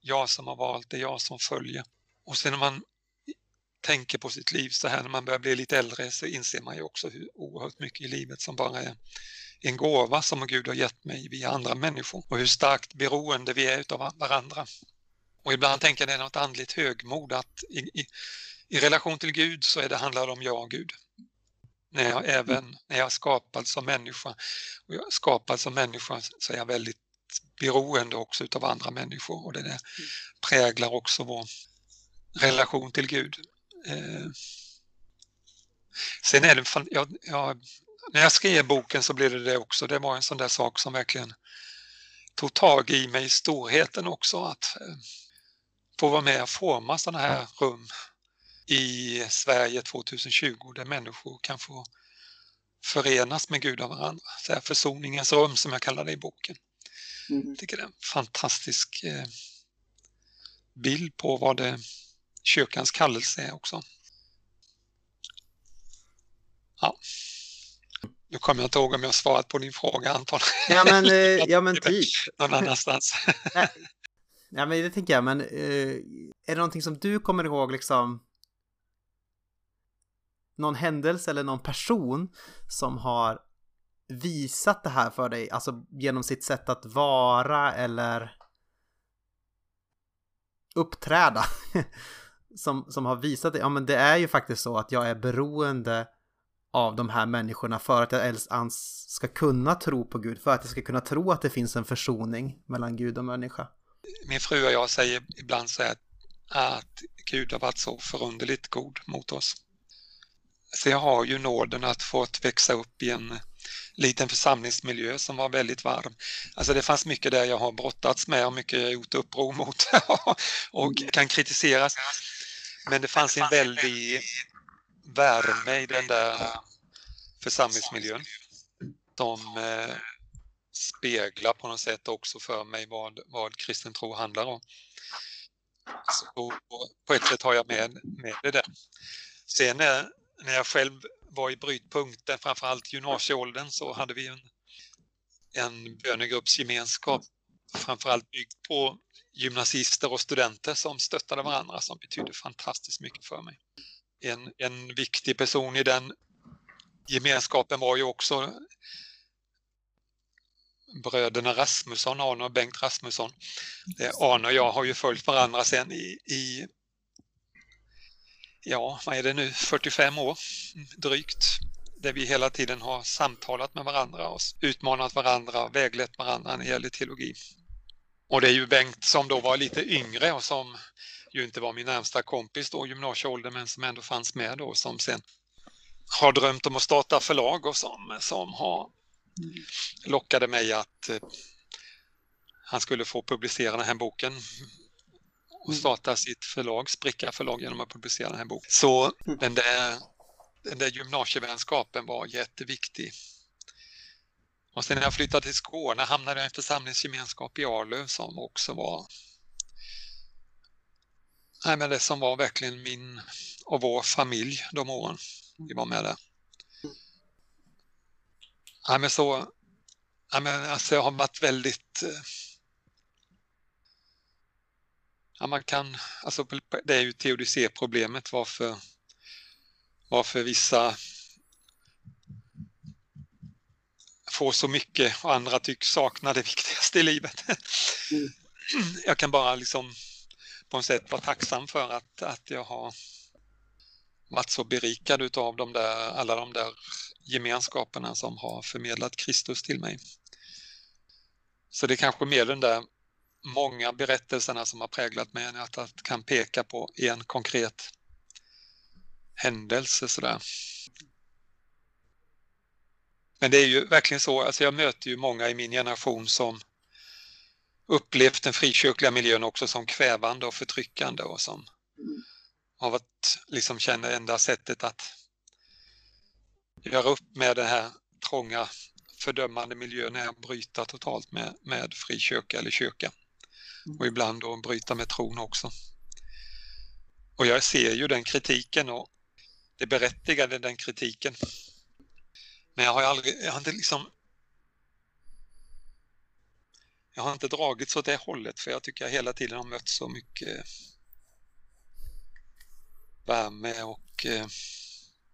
jag som har valt, det är jag som följer. Och sen när man tänker på sitt liv så här när man börjar bli lite äldre så inser man ju också hur oerhört mycket i livet som bara är en gåva som Gud har gett mig via andra människor och hur starkt beroende vi är utav varandra. Och ibland tänker jag det är något andligt högmod att i, i, i relation till Gud så är det, handlar det om jag och Gud. När jag även när jag är skapad som människa och jag är skapad som människa så är jag väldigt beroende också utav andra människor och det där präglar också vår relation till Gud. Eh. Sen är det, jag, jag, när jag skrev boken så blev det det också. Det var en sån där sak som verkligen tog tag i mig, storheten också att eh, få vara med och forma sådana här rum i Sverige 2020 där människor kan få förenas med Gud och varandra. Så här försoningens rum som jag kallar det i boken. Mm. Jag tycker det är en fantastisk eh, bild på vad det, kyrkans kallelse är också. Ja. Nu kommer jag inte ihåg om jag svarat på din fråga Anton. Ja men, eh, ja, men typ. Någon annanstans. ja men det tänker jag, men eh, är det någonting som du kommer ihåg liksom någon händelse eller någon person som har visat det här för dig, alltså genom sitt sätt att vara eller uppträda. som, som har visat det, ja men det är ju faktiskt så att jag är beroende av de här människorna för att jag ens ska kunna tro på Gud, för att jag ska kunna tro att det finns en försoning mellan Gud och människa. Min fru och jag säger ibland så här att Gud har varit så förunderligt god mot oss. Så jag har ju nåden att fått växa upp i en liten församlingsmiljö som var väldigt varm. Alltså det fanns mycket där jag har brottats med och mycket gjort uppror mot och kan kritiseras. Men det fanns en väldig värme i den där församlingsmiljön som eh, speglar på något sätt också för mig vad, vad kristen tro handlar om. Så på ett sätt har jag med, med det där. Sen när, när jag själv var i brytpunkten, framförallt gymnasieåldern, så hade vi en, en bönegruppsgemenskap framförallt byggd på gymnasister och studenter som stöttade varandra som betydde fantastiskt mycket för mig. En, en viktig person i den gemenskapen var ju också bröderna Rasmusson, Arne och Bengt Rasmusson. Eh, Arne och jag har ju följt varandra sen i, i ja, vad är det nu, 45 år drygt. Där vi hela tiden har samtalat med varandra och utmanat varandra och väglett varandra när det gäller teologi. Och det är ju Bengt som då var lite yngre och som ju inte var min närmsta kompis då, gymnasieåldern, men som ändå fanns med då, som sen har drömt om att starta förlag och som, som har lockade mig att eh, han skulle få publicera den här boken och mm. starta sitt förlag, Spricka förlag genom att publicera den här boken. Så mm. den där, den där gymnasievänskapen var jätteviktig. Och sen när jag flyttade till Skåne hamnade jag i en församlingsgemenskap i Arlöv som också var Nej, men det som var verkligen min och vår familj de åren vi var med där. Nej, men så, nej, men alltså jag har varit väldigt eh, ja, man kan, alltså det är ju teodicé-problemet varför, varför vissa får så mycket och andra tycks sakna det viktigaste i livet. Mm. Jag kan bara liksom på något sätt vara tacksam för att, att jag har varit så berikad utav de där, alla de där gemenskaperna som har förmedlat Kristus till mig. Så det är kanske mer den där många berättelserna som har präglat mig än att jag kan peka på en konkret händelse sådär. Men det är ju verkligen så, alltså jag möter ju många i min generation som upplevt den frikyrkliga miljön också som kvävande och förtryckande och som har varit, liksom känner enda sättet att göra upp med den här trånga fördömande miljön är att bryta totalt med, med frikyrka eller kyrka. Och ibland då bryta med tron också. Och jag ser ju den kritiken och det berättigade den kritiken. Men jag har aldrig, jag har inte liksom jag har inte dragits åt det hållet för jag tycker jag hela tiden har mött så mycket värme och eh,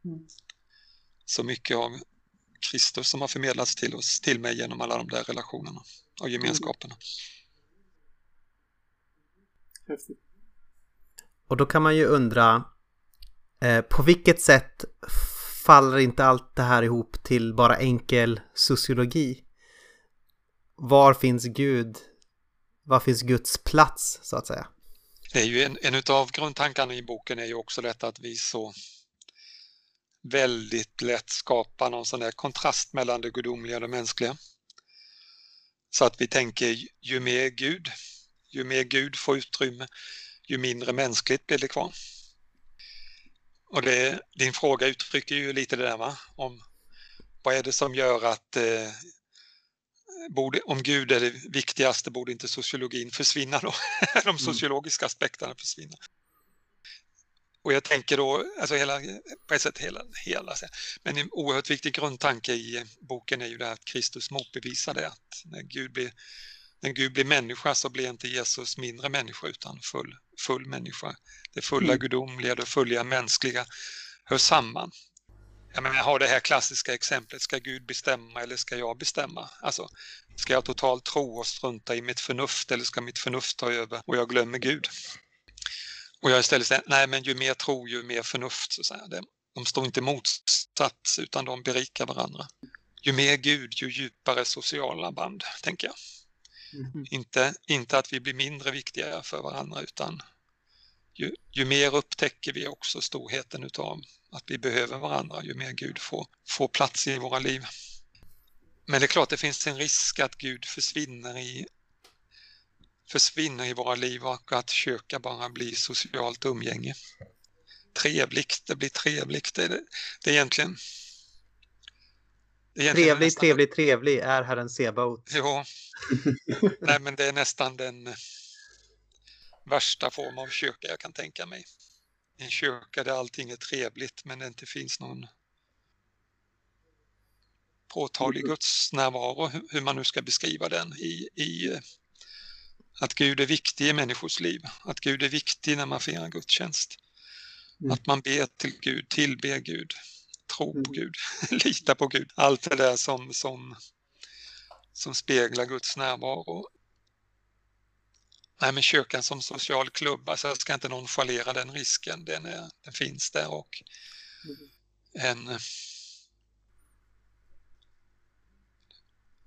mm. så mycket av Kristus som har förmedlats till oss, till mig genom alla de där relationerna och gemenskaperna. Mm. Och då kan man ju undra eh, på vilket sätt faller inte allt det här ihop till bara enkel sociologi? Var finns Gud? Var finns Guds plats så att säga? Det är ju en, en av grundtankarna i boken är ju också detta att vi så väldigt lätt skapar någon sån där kontrast mellan det gudomliga och det mänskliga. Så att vi tänker ju mer Gud, ju mer Gud får utrymme, ju mindre mänskligt blir det kvar. Och det, din fråga uttrycker ju lite det där va, om vad är det som gör att eh, borde, om Gud är det viktigaste borde inte sociologin försvinna då, de mm. sociologiska aspekterna försvinna. Och jag tänker då, alltså hela, på ett sätt hela, hela, men en oerhört viktig grundtanke i boken är ju det att Kristus motbevisar det, att när Gud blir, när Gud blir människa så blir inte Jesus mindre människa utan full, full människa. Det fulla mm. gudomliga, det fulla mänskliga hör samman. Jag menar, jag har det här klassiska exemplet, ska Gud bestämma eller ska jag bestämma? Alltså, ska jag totalt tro och strunta i mitt förnuft eller ska mitt förnuft ta över och jag glömmer Gud? Och jag istället säger, nej men ju mer tro ju mer förnuft. Så säger jag. De står inte motsats utan de berikar varandra. Ju mer Gud, ju djupare sociala band, tänker jag. Mm. Inte, inte att vi blir mindre viktiga för varandra utan ju, ju mer upptäcker vi också storheten utav att vi behöver varandra, ju mer Gud får, får plats i våra liv. Men det är klart det finns en risk att Gud försvinner i försvinner i våra liv och att köka bara blir socialt umgänge. Trevligt, det blir trevligt. Det, det, det är egentligen... Trevlig, nästan, trevlig, trevlig är Herren Sebaot. Ja, nej men det är nästan den värsta form av kyrka jag kan tänka mig. En kyrka där allting är trevligt men det inte finns någon påtaglig mm. gudsnärvaro, hur man nu ska beskriva den i, i att Gud är viktig i människors liv, att Gud är viktig när man firar gudstjänst. Mm. Att man ber till Gud, tillber Gud. Tro på Mm. Gud, lita på Gud. Allt det där som, som, som speglar Guds närvaro. Nej, men kyrkan som social klubb, alltså jag ska inte nonchalera den risken, den, är, den finns där och en...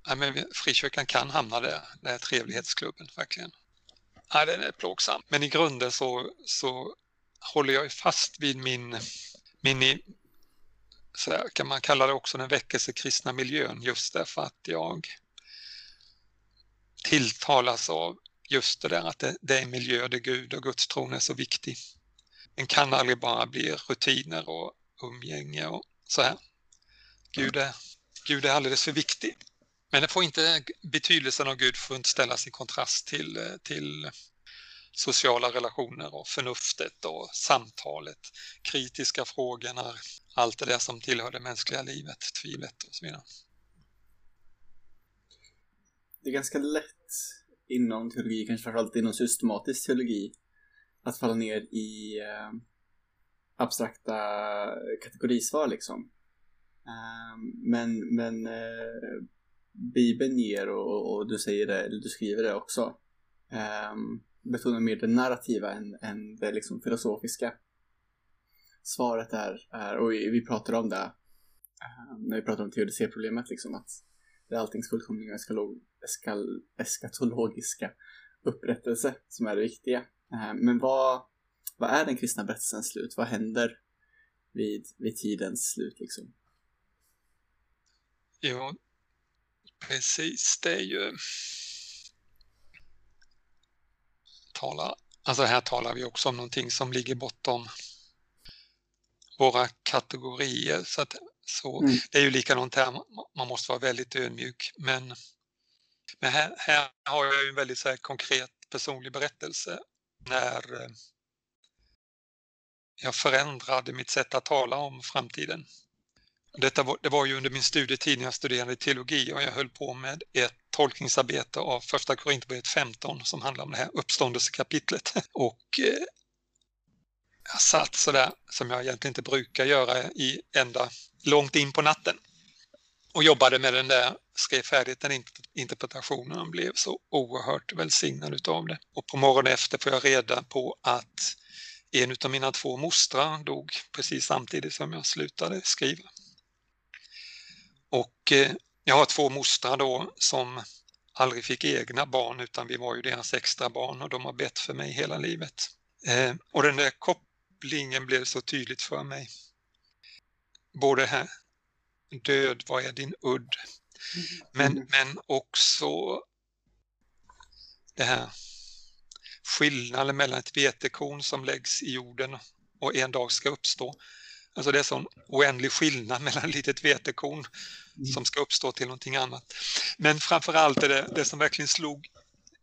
Nej, men frikyrkan kan hamna där, det är trevlighetsklubben verkligen. Nej, den är plågsam. Men i grunden så, så håller jag fast vid min, min så här kan man kalla det också den väckelsekristna miljön just därför att jag tilltalas av just det där att det, det är en miljö där Gud och Guds tron är så viktig. Den kan aldrig bara bli rutiner och umgänge och så här. Gud är, Gud är alldeles för viktig. Men det får inte, betydelsen av Gud får inte ställas i kontrast till, eh, till sociala relationer och förnuftet och samtalet, kritiska frågorna, allt det där som tillhör det mänskliga livet, tvivlet och så vidare. Det är ganska lätt inom teologi, kanske framförallt inom systematisk teologi, att falla ner i eh, abstrakta kategorisvar liksom. Ehm, men men eh, Bibeln ger, och, och du säger det, eller du skriver det också, ehm, betonar mer det narrativa än, än det liksom filosofiska. Svaret är, är och vi, vi pratar om det eh, när vi pratar om teodicéproblemet, liksom att det är alltings fullkomliga eskal, eskatologiska upprättelse som är det viktiga. Eh, men vad, vad är den kristna berättelsens slut? Vad händer vid, vid tidens slut liksom? Ja, precis. Det är ju... Tala... Alltså här talar vi också om någonting som ligger bortom våra kategorier. Så, att, så Mm. Det är ju likadant här, man måste vara väldigt ödmjuk. Men, men här, här har jag ju en väldigt så här, konkret personlig berättelse när eh, jag förändrade mitt sätt att tala om framtiden. Detta var, det var ju under min studietid när jag studerade teologi och jag höll på med ett tolkningsarbete av första Korinthierbrevet 15 som handlar om det här uppståndelsekapitlet. Och eh, jag satt sådär som jag egentligen inte brukar göra i ända långt in på natten och jobbade med den där, skrev färdigt den interpretationen och blev så oerhört välsignad utav det. Och på morgonen efter får jag reda på att en av mina två mostrar dog precis samtidigt som jag slutade skriva. Och eh, jag har två mostrar då som aldrig fick egna barn utan vi var ju deras extra barn och de har bett för mig hela livet. Eh, och den där kopplingen blev så tydligt för mig. Både här, död, vad är din udd? Men, Mm. men också det här skillnaden mellan ett vetekorn som läggs i jorden och en dag ska uppstå. Alltså det är sån oändlig skillnad mellan ett litet vetekorn som ska uppstå till någonting annat. Men framförallt är det, det som verkligen slog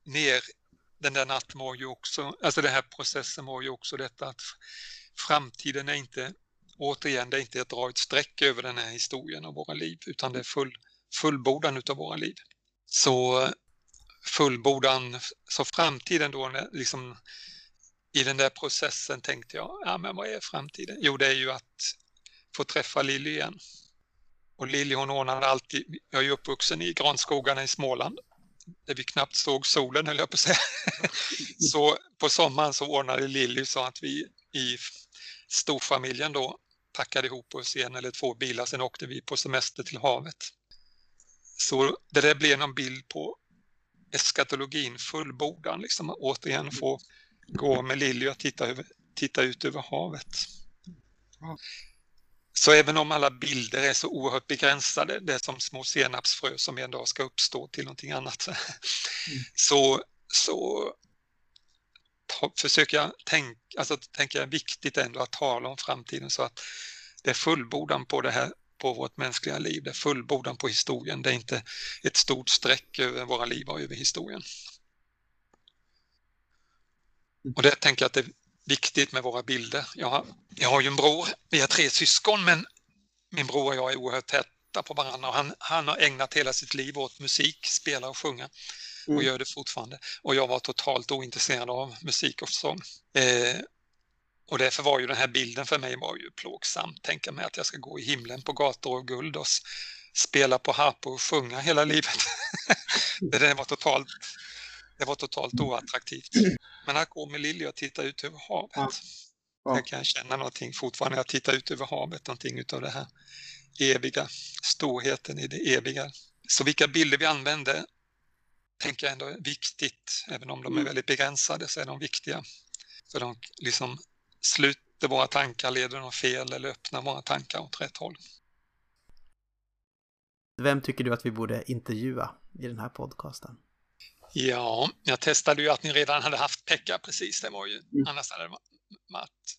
ner den där natten var ju också, alltså den här processen var ju också detta att framtiden är inte, återigen, det är inte att dra ett streck över den här historien av våra liv, utan det är full, fullbordan utav våra liv. Så fullbordan, så framtiden då, liksom i den där processen tänkte jag, ja men vad är framtiden? Jo, det är ju att få träffa Lilly igen. Och Lilly hon ordnade alltid, jag är uppvuxen i granskogarna i Småland, där vi knappt såg solen höll jag på att säga. så på sommaren så ordnade Lilly så att vi i storfamiljen då packade ihop oss i en eller två bilar, sen åkte vi på semester till havet. Så det där blev någon bild på eskatologin, fullbordan, liksom återigen få gå med Lilly och titta, över, titta ut över havet. Så även om alla bilder är så oerhört begränsade, det är som små senapsfrö som en dag ska uppstå till någonting annat, så, så ta, försöker jag tänka, alltså tänker jag viktigt ändå att tala om framtiden så att det är fullbordan på det här på vårt mänskliga liv, det är fullbordan på historien, det är inte ett stort streck över våra liv och över historien. Och det tänker jag att det är viktigt med våra bilder. Jag har, jag har ju en bror, vi har tre syskon men min bror och jag är oerhört täta på varandra och han, han har ägnat hela sitt liv åt musik, spela och sjunga och Mm. gör det fortfarande. Och jag var totalt ointresserad av musik och sång. Eh, Och därför var ju den här bilden för mig var ju plågsam. Tänka mig att jag ska gå i himlen på gator och guld och spela på harpa och sjunga hela livet. det var totalt det var totalt oattraktivt. Men att gå med Lilly och titta ut över havet. Ja. Ja. Jag kan känna någonting fortfarande, att titta ut över havet, någonting utav det här eviga, storheten i det eviga. Så vilka bilder vi använder tänker jag ändå är viktigt, även om de är mm. väldigt begränsade så är de viktiga. För de liksom sluter våra tankar, leder dem fel eller öppnar våra tankar åt rätt håll. Vem tycker du att vi borde intervjua i den här podcasten? Ja, jag testade ju att ni redan hade haft Pekka precis. Det var ju, mm. annars hade det varit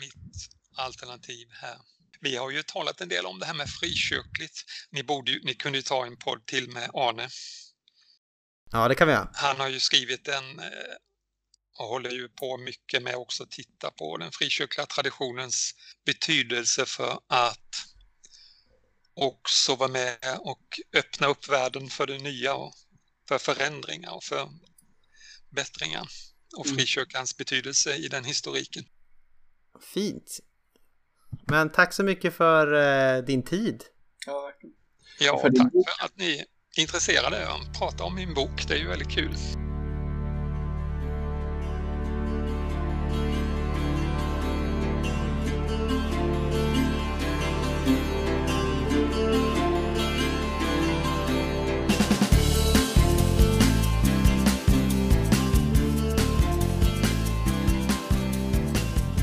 mitt alternativ här. Vi har ju talat en del om det här med frikyrkligt. Ni, borde ju, ni kunde ju ta en podd till med Arne. Ja, det kan vi göra. Han har ju skrivit en eh, och håller ju på mycket med också att titta på den frikyrkliga traditionens betydelse för att också vara med och öppna upp världen för det nya och för förändringar och för bättringar och mm. frikyrkans betydelse i den historiken. Fint. Men tack så mycket för eh, din tid. Ja. Ja, tack för att ni är intresserade av att prata om min bok. Det är ju väldigt kul.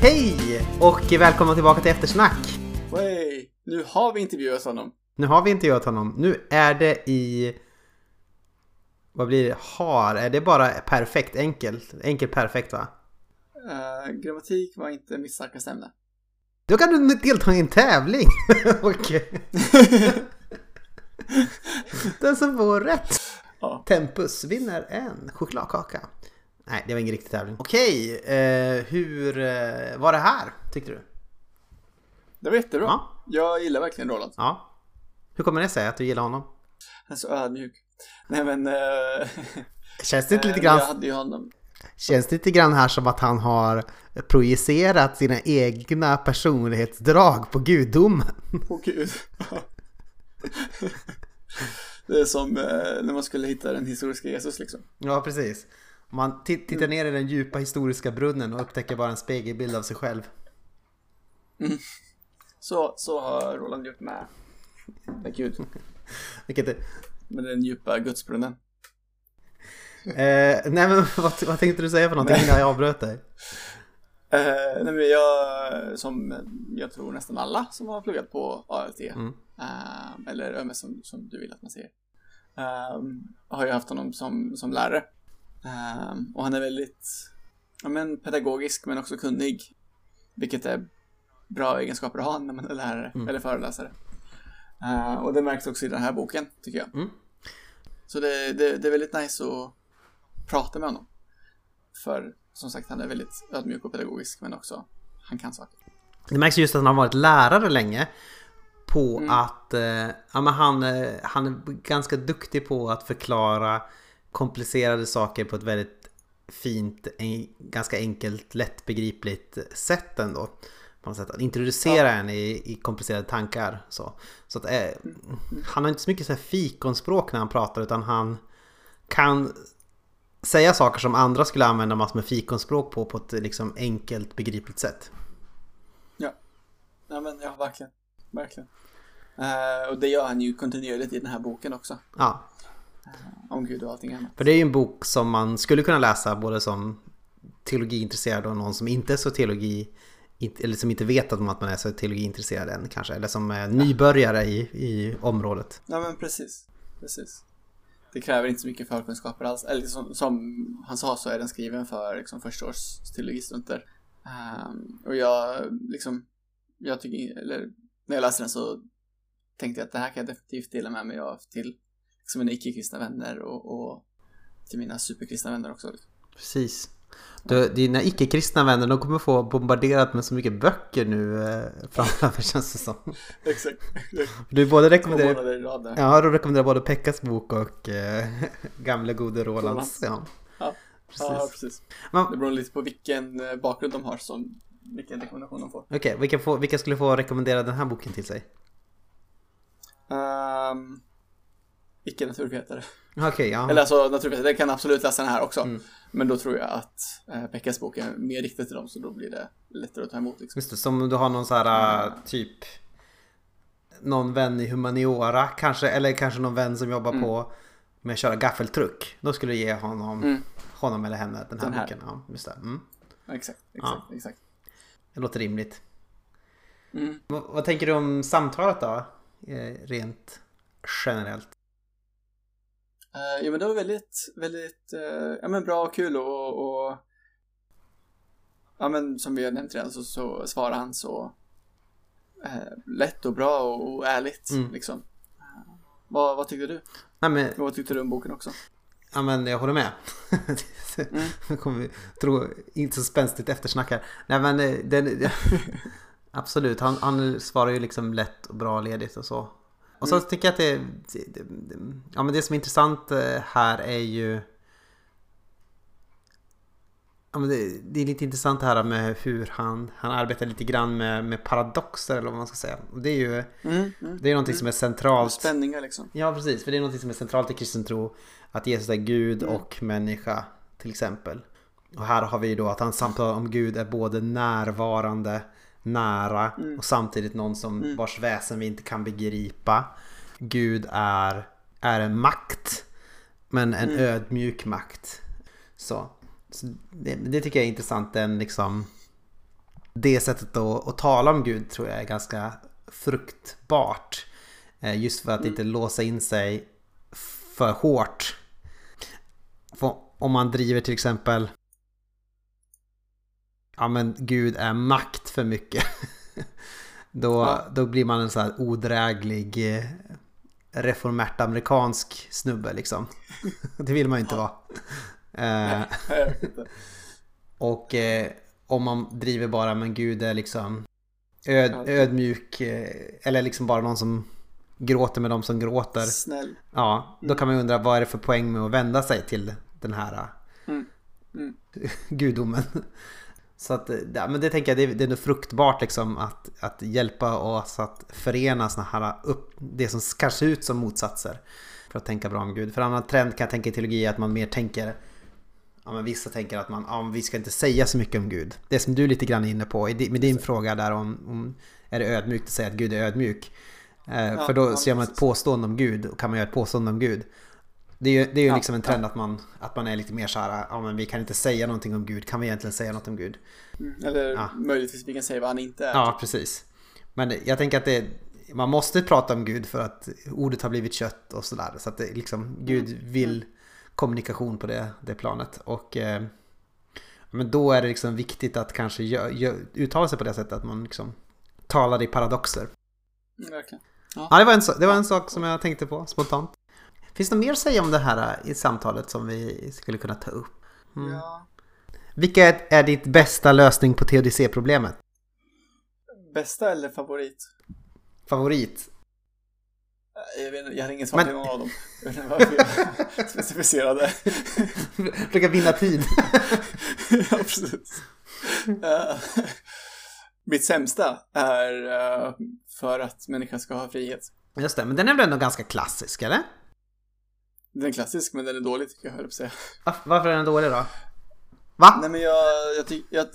Hej och välkomna tillbaka till Eftersnack! Hey, nu har vi intervjuat honom. Nu har vi intervjuat honom. Nu är det i... Vad blir det? Har? Är det bara perfekt enkelt? Enkelt perfekt va? Uh, grammatik var inte mitt starkaste ämne. Då kan du delta i en tävling! Okej. Den som får rätt. Ja. Tempus vinner en chokladkaka. Nej, det var ingen riktig tävling. Okej, eh, hur eh, var det här tyckte du? Det var jättebra. Ja. Jag gillar verkligen Roland. Ja. Hur kommer det sig att du gillar honom? Han är så ödmjuk. Nej men... Eh, Känns det inte lite grann... Jag hade ju honom. Känns det lite grann här som att han har projicerat sina egna personlighetsdrag på gudomen? På gud. det är som eh, när man skulle hitta den historiska Jesus liksom. Ja, precis. Man tittar ner i den djupa historiska brunnen och upptäcker bara en spegelbild av sig själv. Mm. Så, så har Roland gjort med, med Gud. Vilket är... Med den djupa gudsbrunnen. eh, nej men vad, vad tänkte du säga för någonting innan jag avbröt dig? Eh, nej men jag, som jag tror nästan alla som har pluggat på ALT, mm. eh, eller ÖMS som, som du vill att man säger, eh, har ju haft honom som, som lärare. Um, och han är väldigt ja, men, pedagogisk men också kunnig. Vilket är bra egenskaper att ha när man är lärare mm. eller föreläsare. Uh, och det märks också i den här boken, tycker jag. Mm. Så det, det, det, är väldigt nice att prata med honom. För som sagt, han är väldigt ödmjuk och pedagogisk men också han kan saker. Det märks just att han har varit lärare länge. På mm. att eh, ja, men han, eh, han är ganska duktig på att förklara komplicerade saker på ett väldigt fint, en, ganska enkelt, lättbegripligt sätt ändå. På något sätt. Att introducera ja. en i, i komplicerade tankar. Så, så att, eh, han har inte så mycket så här fikonspråk när han pratar utan han kan säga saker som andra skulle använda massor med fikonspråk på på ett liksom enkelt begripligt sätt. Ja, ja men ja verkligen. Verkligen. Uh, och det gör han ju kontinuerligt i den här boken också. Ja, om Gud och allting annat. För det är ju en bok som man skulle kunna läsa både som teologiintresserad och någon som inte är så teologi eller som inte vet att man är så teologiintresserad än kanske. Eller som är nybörjare i, i området. Ja men precis. precis. Det kräver inte så mycket förkunskaper alls. Eller som, som han sa så är den skriven för liksom, förstaårs teologistudenter. Um, och jag liksom, jag tycker, eller när jag läste den så tänkte jag att det här kan jag definitivt dela med mig av till som mina icke-kristna vänner och, och till mina superkristna vänner också. Precis. Du, dina icke-kristna vänner de kommer få bombarderat med så mycket böcker nu eh, framöver känns det som. exakt. Du både rekommenderar, ja, du rekommenderar både Pekkas bok och eh, gamle gode Rolands. Ja. Ja. Precis. Ja, precis. Det beror lite på vilken eh, bakgrund de har som vilken rekommendation de får. Okej, vilka, får- vilka skulle få rekommendera den här boken till sig? Um, icke naturvetare. Okej, ja. Eller alltså naturvetare kan absolut läsa den här också. Mm. Men då tror jag att eh, Pekkas bok är mer riktad till dem så då blir det lättare att ta emot. Liksom. Just det, som om du har någon så här äh, typ någon vän i humaniora kanske, eller kanske någon vän som jobbar på med att köra gaffeltruck. Då skulle du ge honom, Mm. honom eller henne den här, Den här. boken. Ja, just det. Mm. Exakt, exakt, exakt. det låter rimligt. Mm. Vad, vad tänker du om samtalet då? Eh, rent generellt. Uh, ja men det var väldigt, väldigt eh, ja, men bra och kul och, och ja men som vi har nämnt redan så, så svarar han så eh, lätt och bra och, och ärligt Mm. liksom. Vad, vad tyckte du? Nej, men, vad tyckte du om boken också? ja, men jag håller med. Mm. Kommer tro inte så spänstigt eftersnack här. Nej men den, absolut, han, han svarar ju liksom lätt och bra ledigt och så. Och så Mm. tycker jag att det, det, det, ja, men det som är intressant eh, här är ju Ja, men det, det är lite intressant det här med hur han, han arbetar lite grann med, med paradoxer eller vad man ska säga. Och det är ju Mm, mm. det är någonting som är centralt. Spänningar liksom. Ja, precis. För det är något som är centralt i kristen tro. Att Jesus är Gud och människa till exempel. Och här har vi ju då att han samtalar om Gud är både närvarande, nära och samtidigt någon som vars väsen vi inte kan begripa. Gud är, är en makt, men en ödmjuk makt. Så, så det, det tycker jag är intressant. Den liksom, det sättet att, att tala om Gud tror jag är ganska fruktbart. Eh, Just för att inte låsa in sig för hårt. För om man driver till exempel Ja men Gud är makt för mycket. Då, Ja. då blir man en så här odräglig eh, reformärt amerikansk snubbe liksom. Det vill man ju inte vara. Eh, och eh, om man driver bara men Gud är liksom öd, ödmjuk eh, eller liksom bara någon som gråter med de som gråter. Snäll. Ja, då kan man ju undra vad är det för poäng med att vända sig till den här Mm. Mm. gudomen. Så att, ja, men det tänker jag, det är, det är nog fruktbart liksom att, att hjälpa oss att förena såna här upp, det som kanske ser ut som motsatser. För att tänka bra om Gud. För en annan trend kan jag tänka i teologi är att man mer tänker Ja men vissa tänker att man, ja, vi ska inte säga så mycket om Gud. Det som du lite grann är inne på med din fråga där om, om är det ödmjukt att säga att Gud är ödmjuk? Eh, för då ja, ser man ett påstående om Gud och kan man göra ett påstående om Gud. Det är ju, det är ju Ja, liksom en trend att, man, att man är lite mer så här, ja men vi kan inte säga någonting om Gud, kan vi egentligen säga något om Gud? Mm. Eller Ja. möjligtvis vi kan säga vad han inte är. Ja, precis. Men jag tänker att det, man måste prata om Gud för att ordet har blivit kött och sådär. Så att det liksom, Gud vill kommunikation på det, det planet. Och eh, men då är det liksom viktigt att kanske gö, gö, uttala sig på det sättet att man liksom talar i paradoxer. Mm, verkligen. Ja, det var en, det var en sak som jag tänkte på spontant. Finns det något mer att säga om det här i samtalet som vi skulle kunna ta upp? Mm. Ja. Vilka är, är ditt bästa lösning på teodicé-problemet? Bästa eller favorit? Favorit? Jag, vet, jag har ingen svar på någon av dem. Jag vet inte varför jag specificerade. Försöka vinna tid. ja, precis. Eh, mitt sämsta är för att människan ska ha frihet. Just det, men den är väl ändå ganska klassisk, eller? Den är klassisk, men den är dålig tycker jag, höll på säga. Varf- Varför är den dålig då? Va? Nej, men jag, jag, ty- jag,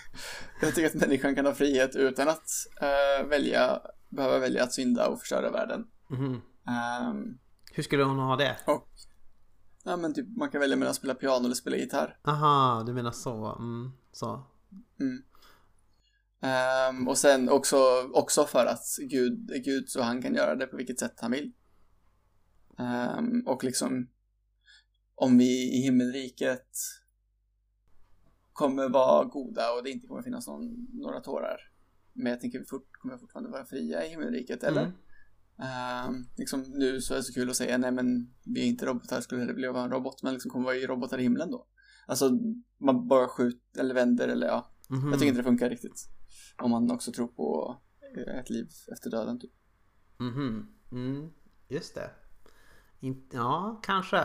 jag tycker att människan kan ha frihet utan att eh, välja, behöva välja att synda och förstöra världen. Mhm. Ehm, Hur skulle hon ha det? och ja, men typ, man kan välja mellan att spela piano eller spela gitarr. Aha, du menar så. Mm, så. Mm. Ehm, och sen också, också för att Gud är Gud så han kan göra det på vilket sätt han vill. Ehm, och liksom om vi i himmelriket kommer vara goda och det inte kommer finnas någon, några tårar. Men jag tänker vi fort, kommer fortfarande vara fria i himmelriket, eller? Mm. Ehm, liksom, nu så är det så kul att säga nej men vi är inte robotar, skulle hellre vilja vara en robot, men liksom kommer vara robotar i himlen då? Alltså man bara skjuter eller vänder eller ja, Mhm. jag tycker inte det funkar riktigt. Om man också tror på eh, ett liv efter döden typ. Mhm. Mm, just det. Ja, kanske.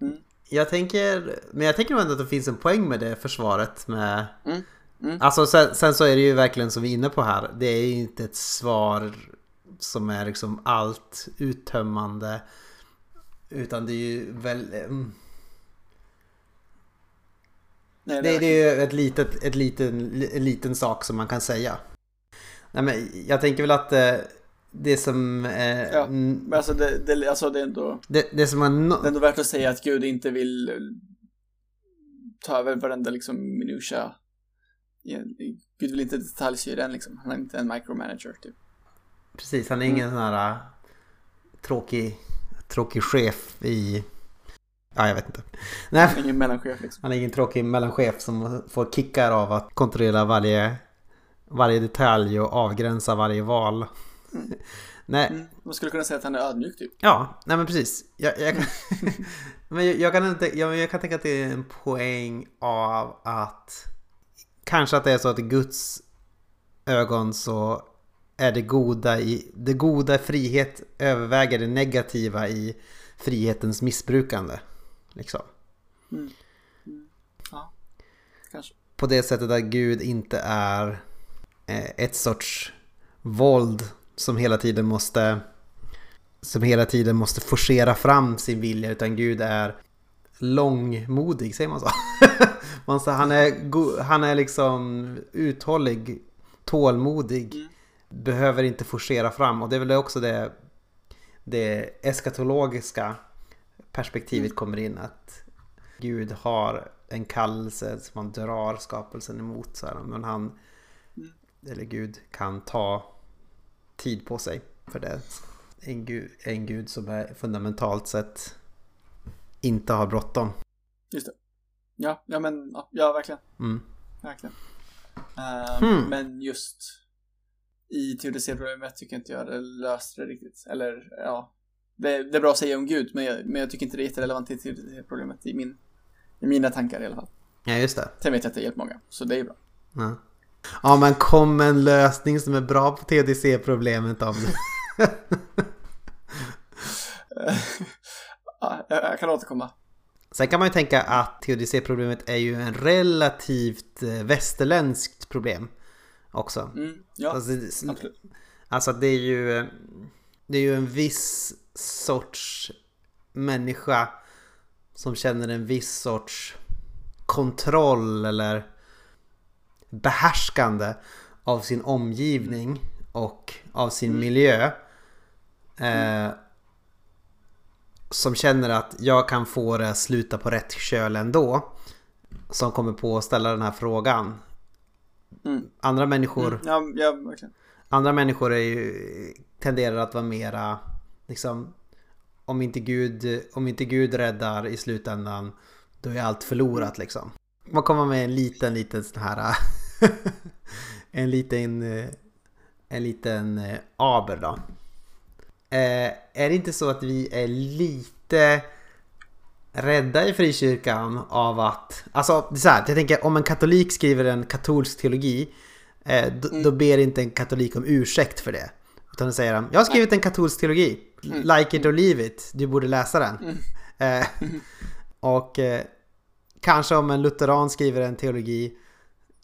Mm. Jag tänker, men jag tänker ändå att det finns en poäng med det försvaret med Mm. Mm. Alltså sen, sen så är det ju verkligen som vi är inne på här. Det är ju inte ett svar som är liksom allt uttömmande. Utan det är ju väl... mm, Nej, Det, är det är ju ett litet, ett liten, en liten sak som man kan säga. Nej, men jag tänker väl att eh, det som... Eh, Ja. mm, Men alltså det, det, alltså det är ändå... det, det som man... Det är ändå värt att säga att Gud inte vill eh, ta över varenda liksom minutia. Gud vill inte detaljstyra den liksom. Han är inte en micromanager typ. Precis, han är ingen sån här äh, tråkig, tråkig chef i... Ja, jag vet inte. Nej, Han är ingen mellanchef liksom. han är ingen tråkig mellanchef som får kickar av att kontrollera varje, varje detalj och avgränsa varje val. Nej, Mm. Man skulle kunna säga att han är ödmjuk typ. ja, nej men precis. Jag, jag, kan, men jag, kan inte, jag, jag kan tänka att det är en poäng av att kanske att det är så att i Guds ögon så är det goda i det goda frihet överväger det negativa i frihetens missbrukande. Liksom. Ja, kanske. På det sättet att Gud inte är eh, ett sorts våld som hela tiden måste som hela tiden måste forcera fram sin vilja utan Gud är långmodig, säger man så? man säger, han, är han är liksom uthållig, tålmodig, Mm. behöver inte forcera fram och det är väl också det, det eskatologiska perspektivet kommer in att Gud har en kallelse som han drar skapelsen emot. Så här, men han, eller Gud, kan ta tid på sig för det. En Gud, en Gud som är fundamentalt sett inte har bråttom. Just det. Ja, ja men ja, verkligen. Mm. Verkligen. Ehm, Hmm. Men just i teodicéproblemet tycker inte jag det löste det riktigt. Eller ja, det, det är bra att säga om Gud, men jag, men jag tycker inte det är jätterelevant i teodicéproblemet i, min, i mina tankar i alla fall. Ja, just det. Sen vet jag att det hjälpt många, så det är bra. Ja. Ja, men kom med en lösning som är bra på TDC-problemet om ja, jag, kan återkomma. Sen kan man ju tänka att teodicéproblemet är ju en relativt eh, västerländskt problem också. Mm, ja, Alltså, absolut. Alltså det är ju Det är ju en viss sorts människa Som känner en viss sorts Kontroll eller Behärskande Av sin omgivning Och av sin miljö eh, Som känner att jag kan få det att sluta på rätt köl ändå Som kommer på att ställa den här frågan Mm. Andra människor Mm, ja, ja, verkligen. Andra människor är ju, tenderar att vara mera liksom om inte, Gud, om inte Gud räddar i slutändan då är allt förlorat liksom. Man kommer med en liten, liten sån här en liten eh, en liten eh, aber då. Eh, är det inte så att vi är lite rädda i frikyrkan av att, alltså det är så här, jag tänker om en katolik skriver en katolsk teologi eh, då, då ber inte en katolik om ursäkt för det. Utan då säger han, jag har skrivit en katolsk teologi, like it or leave it, du borde läsa den. Eh, och eh, kanske om en lutheran skriver en teologi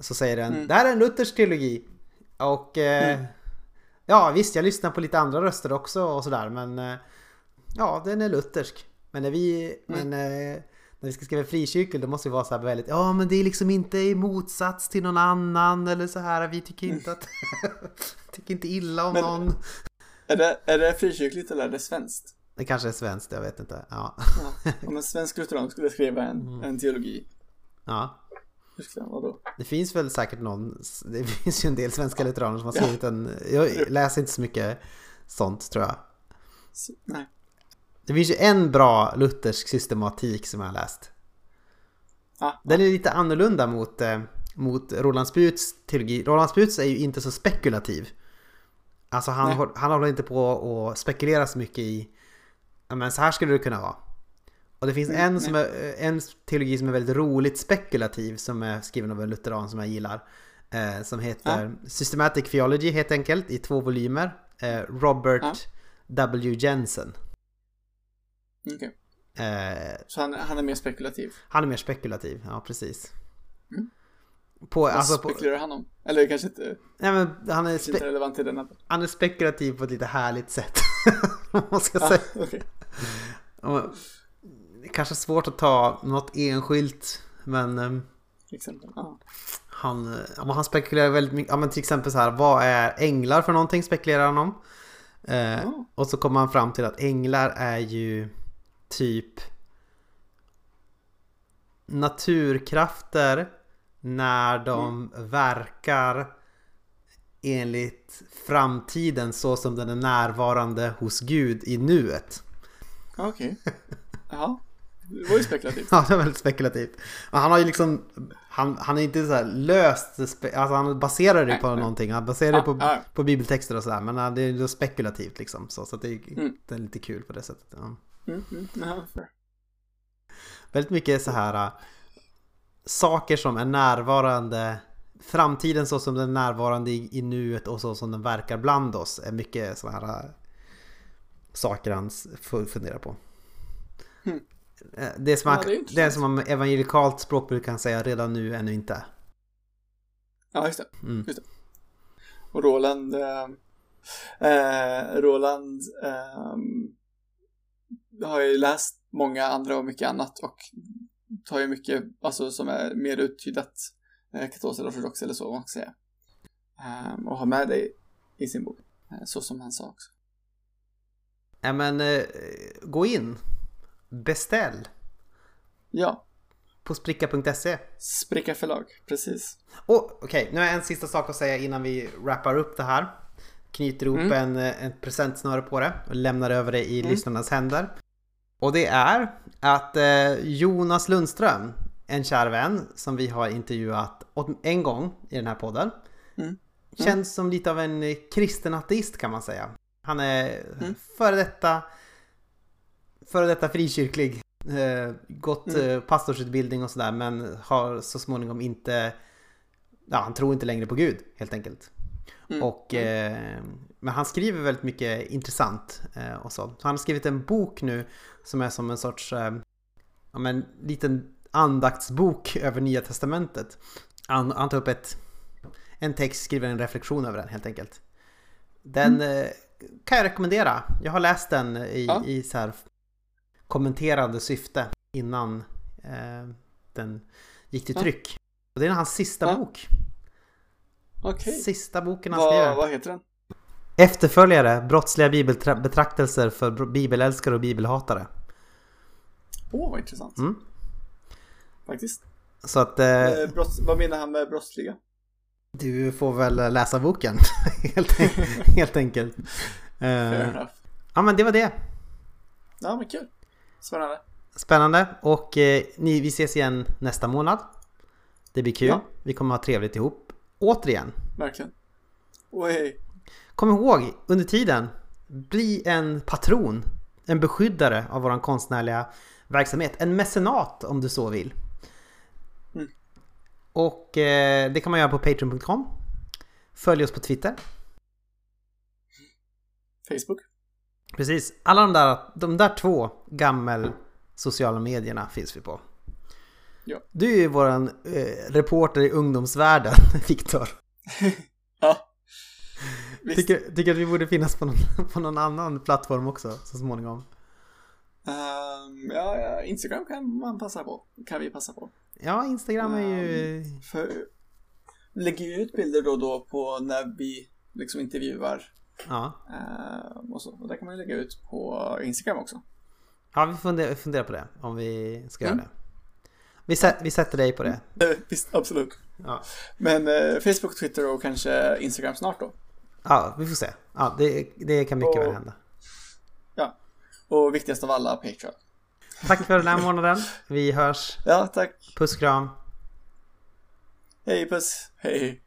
så säger den, det här är en luthersk teologi. Och eh, ja visst, jag lyssnar på lite andra röster också och sådär men eh, ja, den är luthersk. Men när vi, men, eh, när vi ska skriva frikyrkor då måste vi vara så här väldigt, ja men det är liksom inte i motsats till någon annan eller så här, vi tycker inte att, tycker inte illa om Men- någon. Är det, är det frikyrkligt eller är det svenskt? Det kanske är svenskt, jag vet inte. Ja. Ja. Om en svensk lutheran skulle skriva en, Mm. en teologi, ja. hur skulle den vara då? Det finns väl säkert någon, det finns ju en del svenska lutheraner som har skrivit en, jag läser inte så mycket sånt tror jag. Så, nej. Det finns ju en bra luthersk systematik som jag har läst. Ja, Den är lite annorlunda mot, eh, mot Roland Sputs teologi. Roland Sputs är ju inte så spekulativ. Alltså han, håll, han håller inte på och spekulera så mycket i men så här skulle det kunna vara. Och det finns en, som är, en teologi som är väldigt roligt spekulativ som är skriven av en lutheran som jag gillar. Eh, som heter Systematic Theology helt enkelt i två volymer. Eh, Robert Ja. W. Jensen. okej. Eh, Så han, han är mer spekulativ. han är mer spekulativ, ja precis. Mm. På, Vad alltså på, spekulerar han om? Eller kanske inte, nej, men han, är inte spe, relevant till den här. han är spekulativ på ett lite härligt sätt. Man ska Ah, säga. okej. Kanske svårt att ta något enskilt, men ehm, Exempel. Ja. han, ja, han spekulerar väldigt mycket. Ja, men till exempel så här, vad är änglar för någonting spekulerar han om. Eh, Ja. Och så kommer han fram till att änglar är ju typ naturkrafter när de verkar enligt framtiden så som den är närvarande hos Gud i nuet. Ja, Okej. Jaha. Det var ju spekulativt. Ja, det är väldigt spekulativt. Men han har ju liksom, han, han är inte så här löst, alltså han baserar det på nej. någonting. Han baserar det Ja, på, ja. på bibeltexter och sådär. Men ja, det är ju spekulativt liksom. Så, så att det, är, Mm. det är lite kul på det sättet. Ja. Mm, mm, ja. Väldigt mycket så här äh, saker som är närvarande Framtiden så som den är närvarande i, i nuet och så som den verkar bland oss är mycket sådana här saker han funderar på. Eh, Det som, Ja, det är det som om evangelikalt språkbruk kan säga redan nu, ännu inte. Ja, just det. Mm. Och Roland, eh, eh, Roland eh, har ju läst många andra och mycket annat och tar ju mycket, alltså som är mer uttydat eh, katolsk eller ortodox eller så, man ska säga. Eh, och har med det i sin bok, så som han sa också. Ja men eh, gå in, beställ Ja, på spricka.se. Spricka förlag, precis. Och okej, nu har jag en sista sak att säga innan vi wrappar upp det här. Knyter ihop Mm. en, eh, en presentsnöre på det och lämnar över det i Mm. lyssnarnas händer. Och det är att eh, Jonas Lundström, en kär vän som vi har intervjuat en gång i den här podden. Mm. Känns som lite av en eh, kristen ateist kan man säga. Han är Mm. före detta, före detta frikyrklig. Eh, gått Mm. eh, pastorsutbildning och sådär men har så småningom inte Ja, han tror inte längre på Gud helt enkelt. Mm. Och, eh, men han skriver väldigt mycket intressant eh, och så. så. Han har skrivit en bok nu som är som en sorts eh, ja, men, liten andaktsbok över Nya Testamentet. Han, han tar upp ett, en text, skriver en reflektion över den helt enkelt. Den eh, kan jag rekommendera. Jag har läst den i, Ja. i så här kommenterande syfte innan eh, den gick till Ja. tryck. Och det är hans sista Ja. bok. Okej. Sista boken han skriver. Vad, heter den? Efterföljare, brottsliga bibelbetraktelser för bibelälskare och bibelhatare. Åh, vad intressant. Mm. Faktiskt. Så att Eh, brotts, vad menar han med brottsliga? Du får väl läsa boken helt, helt enkelt. Enough. ja men det var det. Ja, men kul. Spännande. Spännande och eh, ni, vi ses igen nästa månad. Det blir kul. Ja. Vi kommer ha trevligt ihop. Återigen. Verkligen. Och hej. Kom ihåg under tiden. Bli en patron. En beskyddare av våran konstnärliga verksamhet. En mecenat om du så vill. Och eh, det kan man göra på patreon.com. Följ oss på Twitter. Facebook. Precis. Alla de där, de där två gammel sociala medierna finns vi på. Ja. Du är ju våran eh, reporter i ungdomsvärlden, Viktor. Ja. Visst. Tycker, tycker att vi borde finnas på någon, på någon annan plattform också så småningom. Ehm, ja, Instagram kan man passa på. Kan vi passa på. Ja, Instagram är ju... För lägger ju ut bilder då och då på när vi liksom intervjuar. Ja, ehm, och så. Och där kan man lägga ut på Instagram också. ja vi funderar, funderar på det om vi ska Mm. göra det. Vi, sä, vi sätter dig på det. Eh, visst, absolut. Ja. Men eh, Facebook, Twitter och kanske Instagram snart då. ja, vi får se. Ja, det, det kan mycket Och- väl hända. Och viktigast av alla, Patreon. Tack för den här månaden. Vi hörs. Ja, tack. Puss kram. Hej puss. Hej.